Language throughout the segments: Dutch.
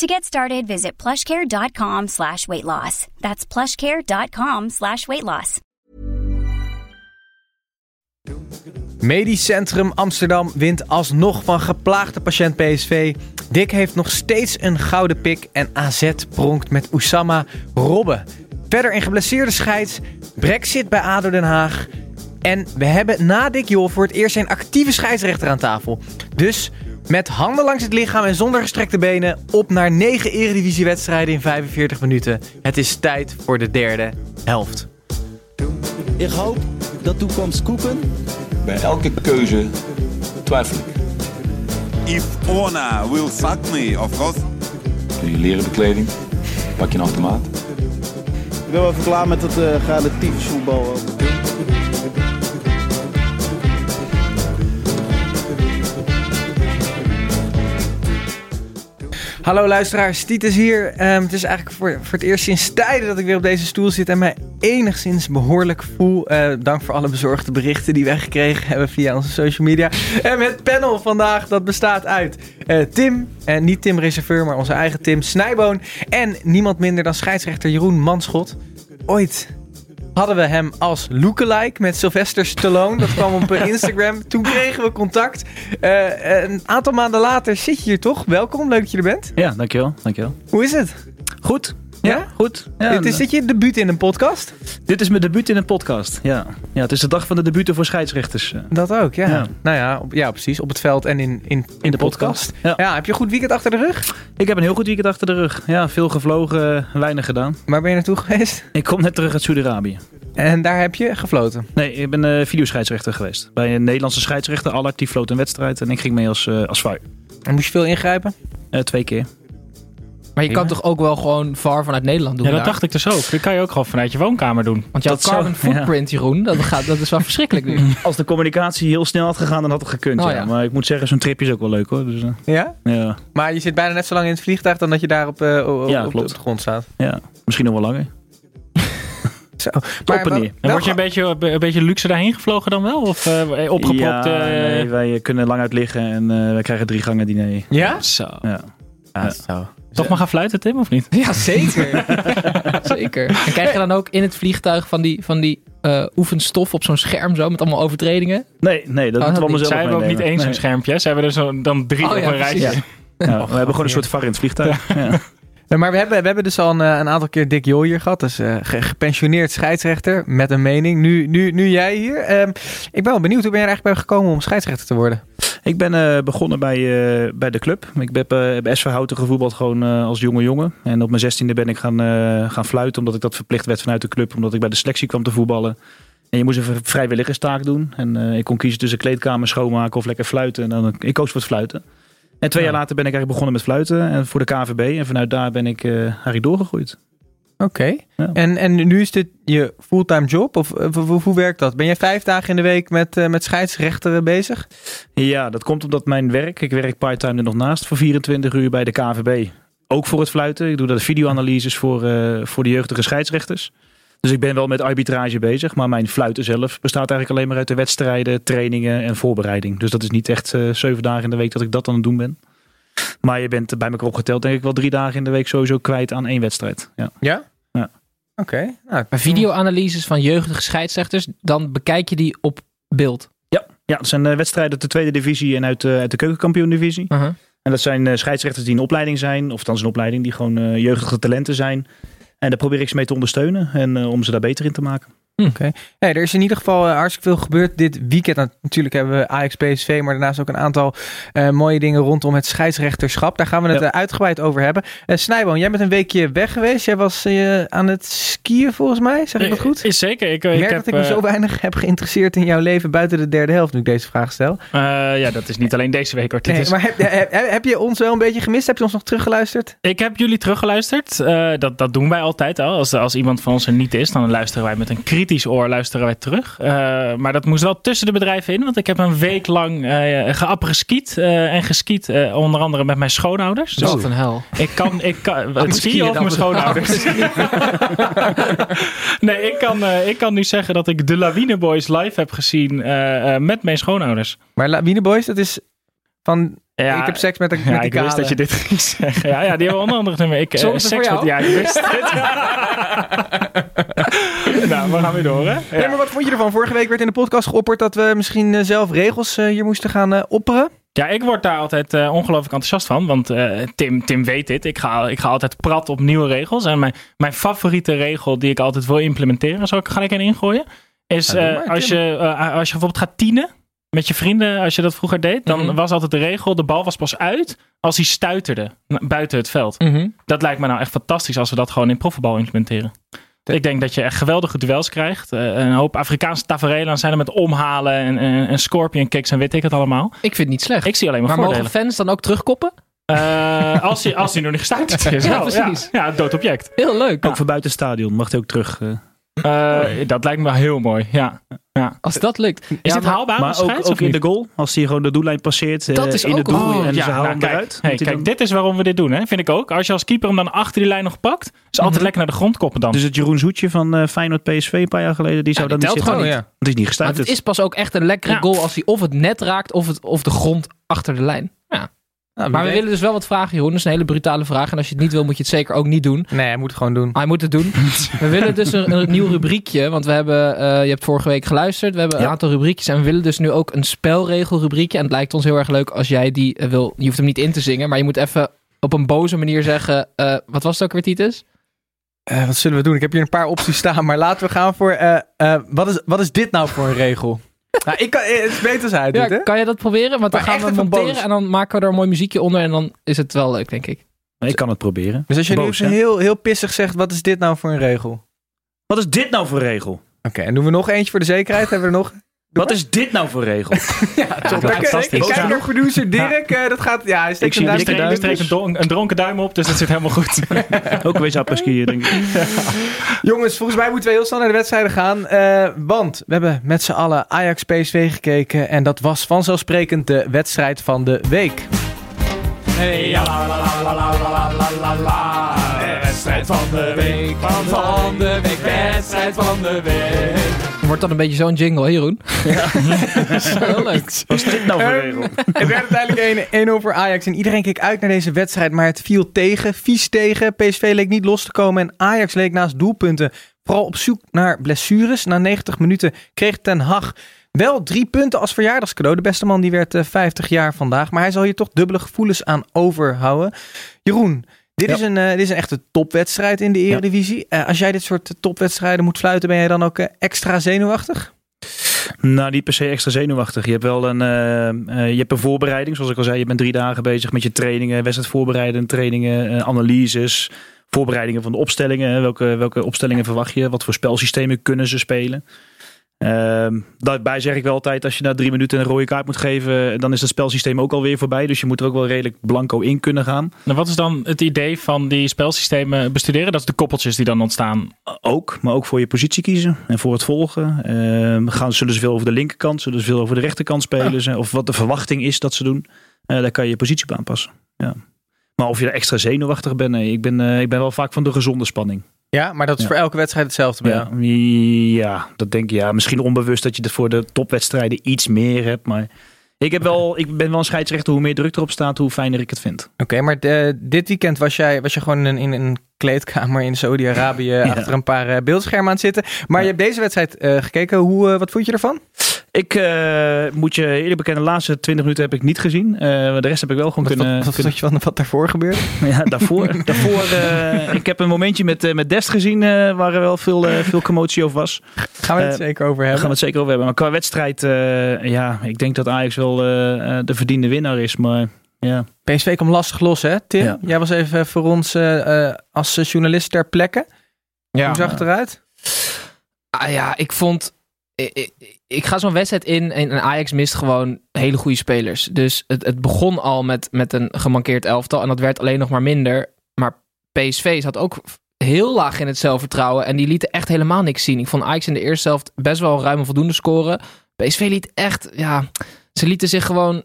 To get started, visit plushcare.com slash weight loss. That's plushcare.com slash weight loss. Medisch Centrum Amsterdam wint alsnog van geplaagde patiënt PSV. Dick heeft nog steeds een gouden pik en AZ pronkt met Oussama Robben. Verder in geblesseerde scheids, Brexit bij ADO Den Haag. En we hebben na Dick Jol voor het eerst een actieve scheidsrechter aan tafel. Dus met handen langs het lichaam en zonder gestrekte benen op naar 9 eredivisiewedstrijden in 45 minuten. Het is tijd voor de derde helft. Ik hoop dat toekomst koeken. Bij elke keuze twijfel ik. If Ona will fuck me, of course. Doe je leren bekleding, pak je een automaat. Ik ben wel even klaar met het uh, relatief voetbal. Hallo luisteraars, Tiet is hier. Ehm, het is eigenlijk voor, het eerst sinds tijden dat ik weer op deze stoel zit en mij enigszins behoorlijk voel. Eh, dank voor alle bezorgde berichten die wij gekregen hebben via onze social media. En het panel vandaag, dat bestaat uit eh, Tim, en niet Tim Reserveur, maar onze eigen Tim Snijboon. En niemand minder dan scheidsrechter Jeroen Manschot. Ooit hadden we hem als lookalike met Sylvester Stallone. Dat kwam op Instagram. Toen kregen we contact. Uh, een aantal maanden later zit je hier toch? Welkom, leuk dat je er bent. Ja, dankjewel. dankjewel. Hoe is het? Goed. Ja, goed. Ja, dit is dit je debuut in een podcast? Dit is mijn debuut in een podcast, ja. ja het is de dag van de debuten voor scheidsrechters. Dat ook, ja. ja. Nou ja, op, ja, precies. Op het veld en in, in, in, de, podcast. Ja. ja. heb je een goed weekend achter de rug? Ik heb een heel goed weekend achter de rug. Ja, veel gevlogen, weinig gedaan. Waar ben je naartoe geweest? Ik kom net terug uit Saudi-Arabië. En daar heb je gefloten? Nee, ik ben uh, videoscheidsrechter geweest. Bij een Nederlandse scheidsrechter, Allard, die floot een wedstrijd. En ik ging mee als, uh, als VAR. En moest je veel ingrijpen? Uh, twee keer. Maar je kan toch ook wel gewoon VAR vanuit Nederland doen? Ja, dat dacht ik dus ook. Dat kan je ook gewoon vanuit je woonkamer doen. Want jouw carbon footprint, Jeroen, dat, gaat, dat is wel verschrikkelijk nu. Als de communicatie heel snel had gegaan, dan had het gekund. Oh, ja. Maar ik moet zeggen, zo'n tripje is ook wel leuk hoor. Dus, ja? ja? Maar je zit bijna net zo lang in het vliegtuig dan dat je daar op, uh, op, ja, op, de grond staat. Ja, misschien nog wel langer. Zo. Maar, maar en word je een beetje, een beetje luxe daarheen gevlogen dan wel? Of uh, opgepropt? Ja, nee, wij kunnen lang uit liggen en uh, wij krijgen drie gangen diner. Ja? Zo. Ja. ja. zo. Toch maar gaan fluiten, Tim, of niet? Ja, zeker. zeker. En krijg je dan ook in het vliegtuig van die, van die uh, oefenstof op zo'n scherm zo, met allemaal overtredingen? Nee, nee dat oh, moeten we allemaal zelf Zij hebben ook niet één zo'n schermpje. Ze hebben er zo, dan drie oh, op ja, een rijtje. Ja. Ja, we hebben gewoon een soort var in het vliegtuig. Ja. Ja, maar we hebben, we hebben dus al een, een aantal keer Dick Jol hier gehad. Dus uh, gepensioneerd scheidsrechter met een mening. Nu, nu, nu jij hier. Uh, ik ben wel benieuwd, hoe ben je er eigenlijk bij gekomen om scheidsrechter te worden? Ik ben uh, begonnen bij, uh, bij de club. Ik heb bij SV Houten gevoetbald gewoon als jonge jongen. En op mijn zestiende ben ik gaan, gaan fluiten, omdat ik dat verplicht werd vanuit de club. Omdat ik bij de selectie kwam te voetballen. En je moest een vrijwilligerstaak doen. En ik kon kiezen tussen kleedkamer schoonmaken of lekker fluiten. En dan, ik koos voor het fluiten. En twee jaar later ben ik eigenlijk begonnen met fluiten en voor de KVB. En vanuit daar ben ik uh, eigenlijk doorgegroeid. Oké. En, en nu is dit je fulltime job? Of, of, of, hoe werkt dat? Ben je vijf dagen in de week met, uh, met scheidsrechteren bezig? Ja, dat komt omdat mijn werk, ik werk parttime er nog naast voor 24 uur bij de KVB. Ook voor het fluiten. Ik doe dat videoanalyses voor, uh, voor de jeugdige scheidsrechters. Dus ik ben wel met arbitrage bezig, maar mijn fluiten zelf bestaat eigenlijk alleen maar uit de wedstrijden, trainingen en voorbereiding. Dus dat is niet echt uh, zeven dagen in de week dat ik dat aan het doen ben. Maar je bent bij elkaar opgeteld denk ik wel drie dagen in de week sowieso kwijt aan één wedstrijd. Ja? Ja? Oké. Okay. Nou, Bij videoanalyses van jeugdige scheidsrechters, dan bekijk je die op beeld? Ja, ja dat zijn wedstrijden uit de tweede divisie en uit, uh, uit de keukenkampioen divisie. Uh -huh. En dat zijn uh, scheidsrechters die in opleiding zijn, of dan een opleiding die gewoon jeugdige talenten zijn. En daar probeer ik ze mee te ondersteunen en om ze daar beter in te maken. Hm. Oké. Okay. Hey, er is in ieder geval uh, hartstikke veel gebeurd dit weekend. Natuurlijk hebben we Ajax PSV, maar daarnaast ook een aantal uh, mooie dingen rondom het scheidsrechterschap. Daar gaan we het ja. uitgebreid over hebben. Snijboon, jij bent een weekje weg geweest. Jij was aan het skiën volgens mij, zeg ik dat goed? Is zeker. Ik, ik, ik merk heb, dat ik me zo weinig heb geïnteresseerd in jouw leven buiten de derde helft, nu ik deze vraag stel. ja, dat is niet alleen deze week hoor. Nee, is... Maar heb, heb, heb, je ons wel een beetje gemist? Heb je ons nog teruggeluisterd? Ik heb jullie teruggeluisterd. dat, dat doen wij altijd al. Als, als iemand van ons er niet is, dan luisteren wij met een kritische kritisch oor luisteren wij terug. Uh, maar dat moest wel tussen de bedrijven in. Want ik heb een week lang uh, geappreskiet uh, en geskiet. onder andere met mijn schoonouders. Dus Wat een hel. Ik kan, ik kan het skiën of mijn schoonouders. nee, ik kan, ik kan nu zeggen dat ik de Lawine Boys live heb gezien met mijn schoonouders. Maar Lawine Boys, dat is van ja, ik heb seks met, een, ja, ik wist dat je dit ging zeggen. Ja, ja die hebben onder andere nummer. Ik, uh, seks met, ja, ik wist het. nou, we gaan weer door, hè? Ja. Nee, maar wat vond je ervan? Vorige week werd in de podcast geopperd dat we misschien uh, zelf regels uh, hier moesten gaan uh, opperen. Ja, ik word daar altijd ongelooflijk enthousiast van. Want Tim, Tim weet dit. Ik ga, ik ga altijd prat op nieuwe regels. En mijn, mijn favoriete regel die ik altijd wil implementeren, zal ik gelijk in ingooien, is maar, als, je, als je bijvoorbeeld gaat tienen met je vrienden, als je dat vroeger deed, dan mhm. was altijd de regel: de bal was pas uit als hij stuiterde buiten het veld. Mhm. Dat lijkt me nou echt fantastisch als we dat gewoon in profvoetbal implementeren. Ik denk dat je echt geweldige duels krijgt. Uh, een hoop Afrikaanse tafereelen zijn er met omhalen en, en, en scorpion kicks en weet ik het allemaal. Ik vind het niet slecht. Ik zie alleen maar, maar voordelen. mogen fans dan ook terugkoppen? Uh, als hij als hij nog niet gestuiterd is. ja, precies. Ja, ja, dood object. Heel leuk. Ook voor buiten het stadion mag hij ook terug. Uh... Uh, dat lijkt me heel mooi, ja. ja. Als dat lukt. Is ja, het haalbaar? Maar ook, ook in de goal, als hij gewoon de doellijn passeert. Dat is in ook de doel oh, en ja, ze halen nou, eruit. Hey, kijk, dan... dit is waarom we dit doen, hè? vind ik ook. Als je als keeper hem dan achter die lijn nog pakt, is altijd mm -hmm. lekker naar de grond koppen dan. Dus het Jeroen Zoetje van uh, Feyenoord PSV een paar jaar geleden, die zou ja, dan niet zitten. Gewoon. Het is niet gestuurd. het is pas ook echt een lekkere goal als hij of het net raakt of, het, of de grond achter de lijn. Nou, maar we willen dus wel wat vragen, Jeroen. Dat is een hele brutale vraag. En als je het niet wil, moet je het zeker ook niet doen. Nee, hij moet het gewoon doen. Hij moet het doen. we willen dus een, een nieuw rubriekje. Want we hebben, uh, je hebt vorige week geluisterd. We hebben een aantal rubriekjes. En we willen dus nu ook een spelregelrubriekje. En het lijkt ons heel erg leuk als jij die uh, wil. Je hoeft hem niet in te zingen. Maar je moet even op een boze manier zeggen. Uh, wat was het ook weer, Titus? wat zullen we doen? Ik heb hier een paar opties staan. Maar laten we gaan voor. wat, is, wat is dit nou voor een regel? Nou, ik kan, het is beter hij ja, hè? Kan je dat proberen? Want dan Maar gaan we monteren boos. en dan maken we er een mooi muziekje onder. En dan is het wel leuk, denk ik. Ik kan het proberen. Dus als je Boos, nu hè? heel, heel pissig zegt, wat is dit nou voor een regel? Oké, Wat is dit nou voor regel? en doen we nog eentje voor de zekerheid? Hebben we er nog? Wat is dit nou voor regel? ja, top. Ja, fantastisch. Ik, heb kijk naar producer Dirk. Eh, dat gaat, ja, hij steekt ik een zie duim. Een, een, dronken duim op, dus dat zit helemaal goed. Ook een beetje apreskieën, denk ik. Jongens, volgens mij moeten we heel snel naar de wedstrijden gaan. Eh, want we hebben met z'n allen Ajax PSV gekeken. En dat was vanzelfsprekend de wedstrijd van de week. Hey, la, la, la, wedstrijd van de week. Van de week, wedstrijd van de week. Wordt dan een beetje zo'n jingle, hè Jeroen? Ja. heel leuk. Wat is dit nou voor Ehm, regel? Het werd uiteindelijk 1-0 voor Ajax. En iedereen keek uit naar deze wedstrijd. Maar het viel tegen, vies tegen. PSV leek niet los te komen. En Ajax leek naast doelpunten vooral op zoek naar blessures. Na 90 minuten kreeg Ten Hag wel drie punten als verjaardagscadeau. De beste man die werd eh, 50 jaar vandaag. Maar hij zal hier toch dubbele gevoelens aan overhouden. Jeroen, dit, Ja. is, een, eh, dit is een echte topwedstrijd in de Eredivisie. Eh, als jij dit soort topwedstrijden moet fluiten, ben jij dan ook eh, extra zenuwachtig? Nou, niet per se extra zenuwachtig. Je hebt wel een, eh, eh, je hebt een voorbereiding. Zoals ik al zei, je bent drie dagen bezig met je trainingen, wedstrijd voorbereiden, trainingen, eh, analyses, voorbereidingen van de opstellingen. Welke, welke opstellingen verwacht je? Wat voor spelsystemen kunnen ze spelen? Ehm, daarbij zeg ik wel altijd, als je na drie minuten een rode kaart moet geven, dan is het spelsysteem ook alweer voorbij. Dus je moet er ook wel redelijk blanco in kunnen gaan. Nou, wat is dan het idee van die spelsystemen bestuderen? Dat is de koppeltjes die dan ontstaan. Ook, maar ook voor je positie kiezen en voor het volgen. Ehm, gaan, zullen ze veel over de linkerkant, zullen ze veel over de rechterkant spelen? Of wat de verwachting is dat ze doen. Eh, daar kan je je positie op aanpassen. Ja. Maar of je er extra zenuwachtig bent, nee. Ik ben, eh, ik ben wel vaak van de gezonde spanning. Ja, maar dat is Ja. voor elke wedstrijd hetzelfde bij jou. Ja, ja, dat denk ik. Ja, misschien onbewust dat je het voor de topwedstrijden iets meer hebt. Maar ik, heb wel, ik ben wel een scheidsrechter. Hoe meer druk erop staat, hoe fijner ik het vind. Oké, maar de- dit weekend was jij, was je gewoon in, in een kleedkamer in Saudi-Arabië achter een paar eh, beeldschermen aan het zitten. Maar je hebt deze wedstrijd eh, gekeken. Hoe, eh, wat vond je ervan? Ik eh, moet je eerlijk bekennen, de laatste 20 minuten heb ik niet gezien. Eh, de rest heb ik wel gewoon Wat, kunnen... wat, wat kunnen- vond je van wat daarvoor gebeurde? Ja, daarvoor. daarvoor eh, ik heb een momentje met, eh, met Dest gezien eh, waar er wel veel, eh, veel commotie over was. Gaan we het zeker over Daar hebben. gaan we het zeker over hebben. Maar qua wedstrijd, eh, ja, ik denk dat Ajax wel de verdiende winnaar is. Maar ja, PSV kwam lastig los, hè, Tim? Ja. Jij was even voor ons als journalist ter plekke. Hoe zag het eruit? Ah, ja, ik vond. Ik, ga zo'n wedstrijd in en, Ajax mist gewoon hele goede spelers. Dus het, het begon al met, met een gemankeerd elftal en dat werd alleen nog maar minder. Maar PSV zat ook heel laag in het zelfvertrouwen. En die lieten echt helemaal niks zien. Ik vond Ajax in de eerste helft best wel ruim en voldoende scoren. PSV liet echt, ja, ze lieten zich gewoon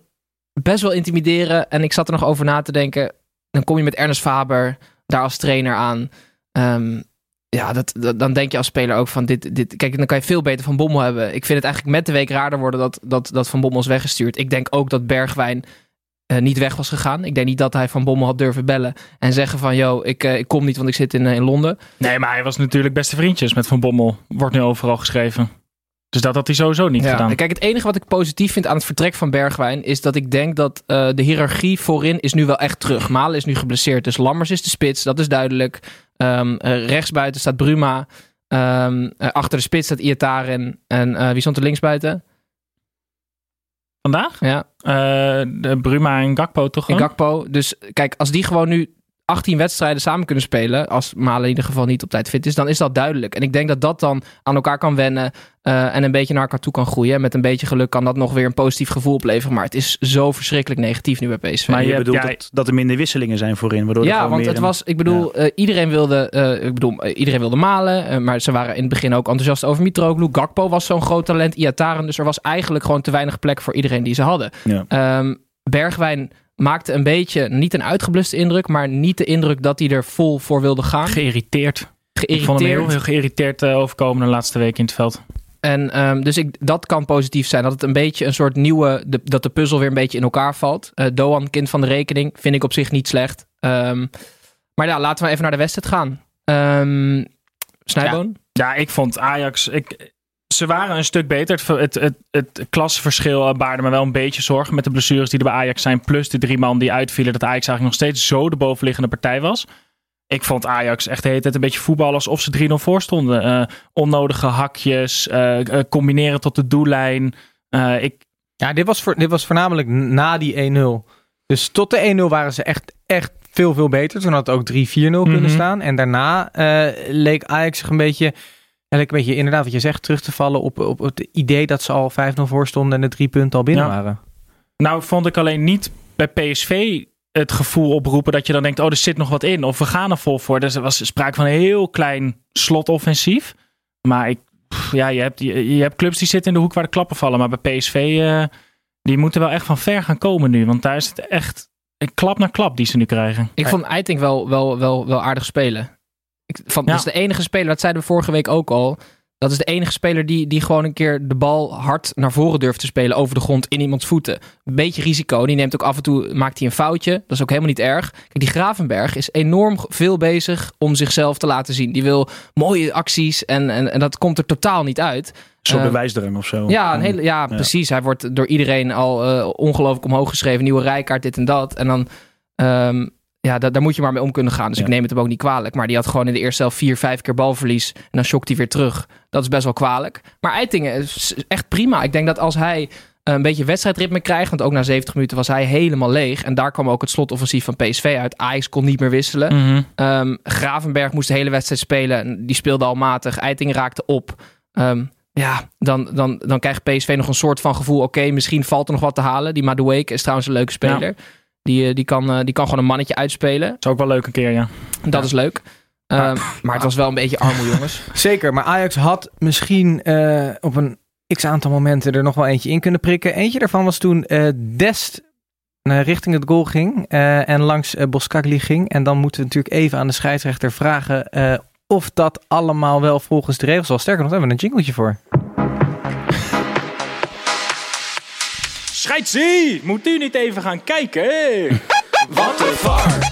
best wel intimideren. En ik zat er nog over na te denken. Dan kom je met Ernest Faber daar als trainer aan. Ehm, ja, dat, dan denk je als speler ook van dit, dit. Kijk, dan kan je veel beter Van Bommel hebben. Ik vind het eigenlijk met de week raarder worden dat, dat, dat Van Bommel is weggestuurd. Ik denk ook dat Bergwijn eh, niet weg was gegaan. Ik denk niet dat hij Van Bommel had durven bellen en zeggen van... yo, ik, eh, ik kom niet, want ik zit in, eh, in Londen. Nee, maar hij was natuurlijk beste vriendjes met Van Bommel. Wordt nu overal geschreven. Dus dat had hij sowieso niet Ja. gedaan. Kijk, het enige wat ik positief vind aan het vertrek van Bergwijn... is dat ik denk dat eh, de hiërarchie voorin is nu wel echt terug. Malen is nu geblesseerd, dus Lammers is de spits, dat is duidelijk. Ehm eh, rechtsbuiten staat Bruma. Ehm, eh, achter de spits staat Iataren. En eh, wie stond er linksbuiten? Vandaag? Ja, Eh, de Bruma en Gakpo toch? Gakpo. Dus kijk, als die gewoon nu 18 wedstrijden samen kunnen spelen... als Malen in ieder geval niet op tijd fit is... dan is dat duidelijk. En ik denk dat dat dan aan elkaar kan wennen... eh, en een beetje naar elkaar toe kan groeien. En met een beetje geluk kan dat nog weer een positief gevoel opleveren. Maar het is zo verschrikkelijk negatief nu bij PSV. Maar je bedoelt ja, dat, dat er minder wisselingen zijn voorin. Waardoor ja, want meer het was, ik bedoel, eh, iedereen wilde, eh, ik bedoel, iedereen wilde malen, maar ze waren in het begin ook enthousiast over Mitroglou. Gakpo was zo'n groot talent, Iataren, dus er was eigenlijk gewoon te weinig plek voor iedereen die ze hadden. Ja. Ehm, Bergwijn maakte een beetje, niet een uitgebluste indruk, maar niet de indruk dat hij er vol voor wilde gaan. Geïrriteerd. Ik Geïrriteerd. vond hem heel, heel geïrriteerd eh, overkomen de laatste week in het veld. En ehm, dus ik, dat kan positief zijn. Dat het een beetje een soort nieuwe. De, dat de puzzel weer een beetje in elkaar valt. Eh, Doan, kind van de rekening, vind ik op zich niet slecht. Ehm, maar ja, laten we even naar de wedstrijd gaan. Ehm Snijboon? Ja, ik vond Ajax. Ik, ze waren een stuk beter. Het, het, het, het klassenverschil eh, baarde me wel een beetje zorgen met de blessures die er bij Ajax zijn. Plus de drie man die uitvielen. Dat Ajax eigenlijk nog steeds zo de bovenliggende partij was. Ik vond Ajax echt de hele tijd een beetje voetballen alsof ze 3-0 voor stonden. Eh, onnodige hakjes, eh, combineren tot de doellijn. Ik, Ja, dit was, voor, dit was voornamelijk na die 1-0. Dus tot de 1-0 waren ze echt, echt veel, veel beter. Toen had het ook 3-4-0 kunnen Mhm. staan. En daarna leek Ajax zich een beetje, leek een beetje, inderdaad wat je zegt, terug te vallen op, op het idee dat ze al 5-0 voor stonden en de drie punten al binnen Ja. waren. Nou, vond ik alleen niet bij PSV het gevoel oproepen dat je dan denkt: oh, er zit nog wat in. Of we gaan er vol voor. Dus er was sprake van een heel klein slotoffensief. Maar ik, pff, ja, je, hebt, je, je hebt clubs die zitten in de hoek waar de klappen vallen. Maar bij PSV, eh, die moeten wel echt van ver gaan komen nu. Want daar is het echt een klap na klap die ze nu krijgen. Ik vond Eiting wel, wel, wel, wel aardig spelen. Ik, van, Ja. Dat is de enige speler, dat zeiden we vorige week ook al. Dat is de enige speler die, die gewoon een keer de bal hard naar voren durft te spelen over de grond in iemands voeten. Een beetje risico. Die neemt ook af en toe, maakt hij een foutje. Dat is ook helemaal niet erg. Kijk, die Gravenberg is enorm veel bezig om zichzelf te laten zien. Die wil mooie acties en, en, en dat komt er totaal niet uit. Zo'n Eh, bewijsdrang of zo. Ja, een hele, ja, precies. Hij wordt door iedereen al eh, ongelooflijk omhoog geschreven. Nieuwe rijkaart, dit en dat. En dan, ehm, ja, da- daar moet je maar mee om kunnen gaan. Dus Ja. ik neem het hem ook niet kwalijk. Maar die had gewoon in de eerste helft vier, vijf keer balverlies. En dan shockt hij weer terug. Dat is best wel kwalijk. Maar Eitingen is echt prima. Ik denk dat als hij een beetje wedstrijdritme krijgt. Want ook na 70 minuten was hij helemaal leeg. En daar kwam ook het slotoffensief van PSV uit. Ajax kon niet meer wisselen. Mhm. Ehm, Gravenberg moest de hele wedstrijd spelen. Die speelde al matig. Eiting raakte op. Ehm, ja, dan, dan, dan krijgt PSV nog een soort van gevoel. Oké, misschien valt er nog wat te halen. Die Madueke is trouwens een leuke speler. Die, eh, die, kan, eh, die kan gewoon een mannetje uitspelen. is ook wel leuk een keer, ja. Dat is leuk. Ehm, maar het was wel een beetje armoe, jongens. Zeker, maar Ajax had misschien eh, op een x aantal momenten er nog wel eentje in kunnen prikken. Eentje daarvan was toen Dest eh, richting het goal ging en langs Boskagli ging. En dan moeten we natuurlijk even aan de scheidsrechter vragen of dat allemaal wel volgens de regels was. Sterker nog, daar hebben we een jingletje voor. Scheidsie! Moet u niet even gaan kijken? Wat een var!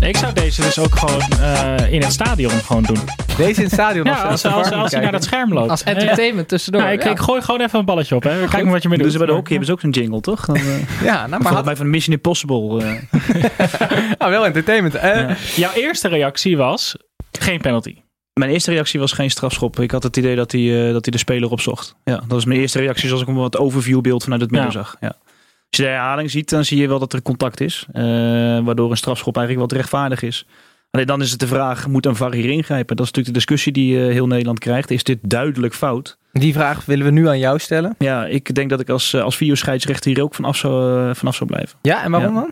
Ik zou deze dus ook gewoon eh, in het stadion gewoon doen. Deze in het stadion. Ja, als, als, als, hij naar dat scherm loopt. Als entertainment tussendoor. Ja, ik, Ja. ik gooi gewoon even een balletje op. Hè. Kijk maar wat je mee Dus doet. bij de hockey hebben ze ook zo'n jingle, toch? Dan, eh, Ja, nou, maar volgens had, mij van Mission Impossible. eh. ah, wel entertainment. Ja. Jouw eerste reactie was geen penalty. Mijn eerste reactie was geen strafschop. Ik had het idee dat hij, eh, dat hij de speler opzocht. Ja, dat was mijn eerste reactie zoals ik hem wat overviewbeeld vanuit het midden Ja. zag. Ja. Als je de herhaling ziet, dan zie je wel dat er contact is. eh, waardoor een strafschop eigenlijk wel rechtvaardig is. Alleen dan is het de vraag, moet een VAR hier ingrijpen? Dat is natuurlijk de discussie die eh, heel Nederland krijgt. Is dit duidelijk fout? die vraag willen we nu aan jou stellen. Ja, ik denk dat ik als, als videoscheidsrechter hier ook vanaf zou, vanaf zou blijven. Ja, en waarom Ja. dan?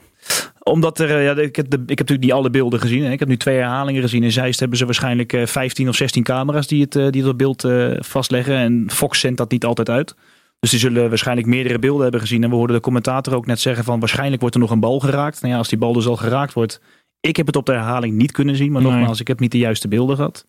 Omdat er, ja, ik, heb de, ik heb natuurlijk niet alle beelden gezien. Hè. Ik heb nu twee herhalingen gezien. In Zeist hebben ze waarschijnlijk eh, 15 of 16 camera's die het, eh, die het beeld eh, vastleggen. En Fox zendt dat niet altijd uit. Dus die zullen waarschijnlijk meerdere beelden hebben gezien. En we hoorden de commentator ook net zeggen van waarschijnlijk wordt er nog een bal geraakt. Nou ja, als die bal dus al geraakt wordt. Ik heb het op de herhaling niet kunnen zien. Maar Nee. nogmaals, ik heb niet de juiste beelden gehad.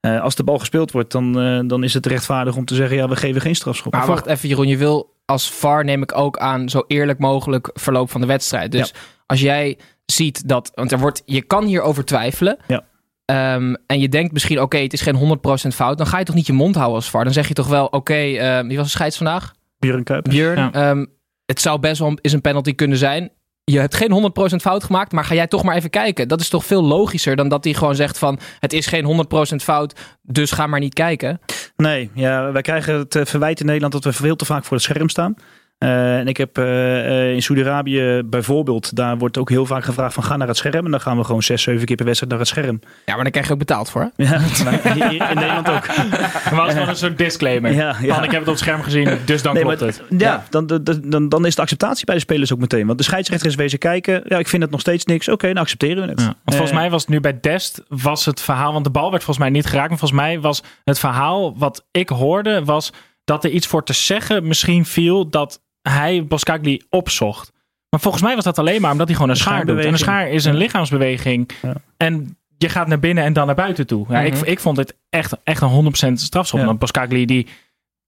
Eh, als de bal gespeeld wordt, dan, eh, dan is het rechtvaardig om te zeggen... ja, we geven geen strafschop. Maar wacht even, Jeroen. Je wil als VAR neem ik ook aan zo eerlijk mogelijk verloop van de wedstrijd. Dus als jij ziet dat, want er wordt, je kan hierover twijfelen. Ja. Ehm, en je denkt misschien, oké, het is geen 100% fout. Dan ga je toch niet je mond houden als VAR. Dan zeg je toch wel, oké, ehm, wie was de scheids vandaag? Björn Kuipers. Björn. Ja. ehm, het zou best wel eens een penalty kunnen zijn. Je hebt geen 100% fout gemaakt, maar ga jij toch maar even kijken. Dat is toch veel logischer dan dat hij gewoon zegt van... het is geen 100% fout, dus ga maar niet kijken. Nee, ja, wij krijgen het verwijt in Nederland dat we veel te vaak voor het scherm staan. Eh, en ik heb eh, eh, in Saudi-Arabië bijvoorbeeld, daar wordt ook heel vaak gevraagd van ga naar het scherm. En dan gaan we gewoon zes, zeven keer per wedstrijd naar het scherm. Ja, maar daar krijg je ook betaald voor, hè? Ja, maar hier- hier in Nederland ook. Maar was gewoon een soort disclaimer. Ja, ja. Van, ik heb het op het scherm gezien, dus dan Nee, klopt maar- het. Ja, dan, dan, dan, dan is de acceptatie bij de spelers ook meteen. Want de scheidsrechter is wezen kijken. Ja, ik vind het nog steeds niks. Oké, dan accepteren we het. Ja, want volgens mij was het nu bij Dest was het verhaal, want de bal werd volgens mij niet geraakt. Maar volgens mij was het verhaal wat ik hoorde, was dat er iets voor te zeggen misschien viel dat hij Boskagli opzocht. Maar volgens mij was dat alleen maar omdat hij gewoon een schaar doet. En een schaar is een lichaamsbeweging. Ja. En je gaat naar binnen en dan naar buiten toe. Ja, ik, Mhm. ik vond het echt, echt een 100% strafschop. Ja. Want Boskagli die,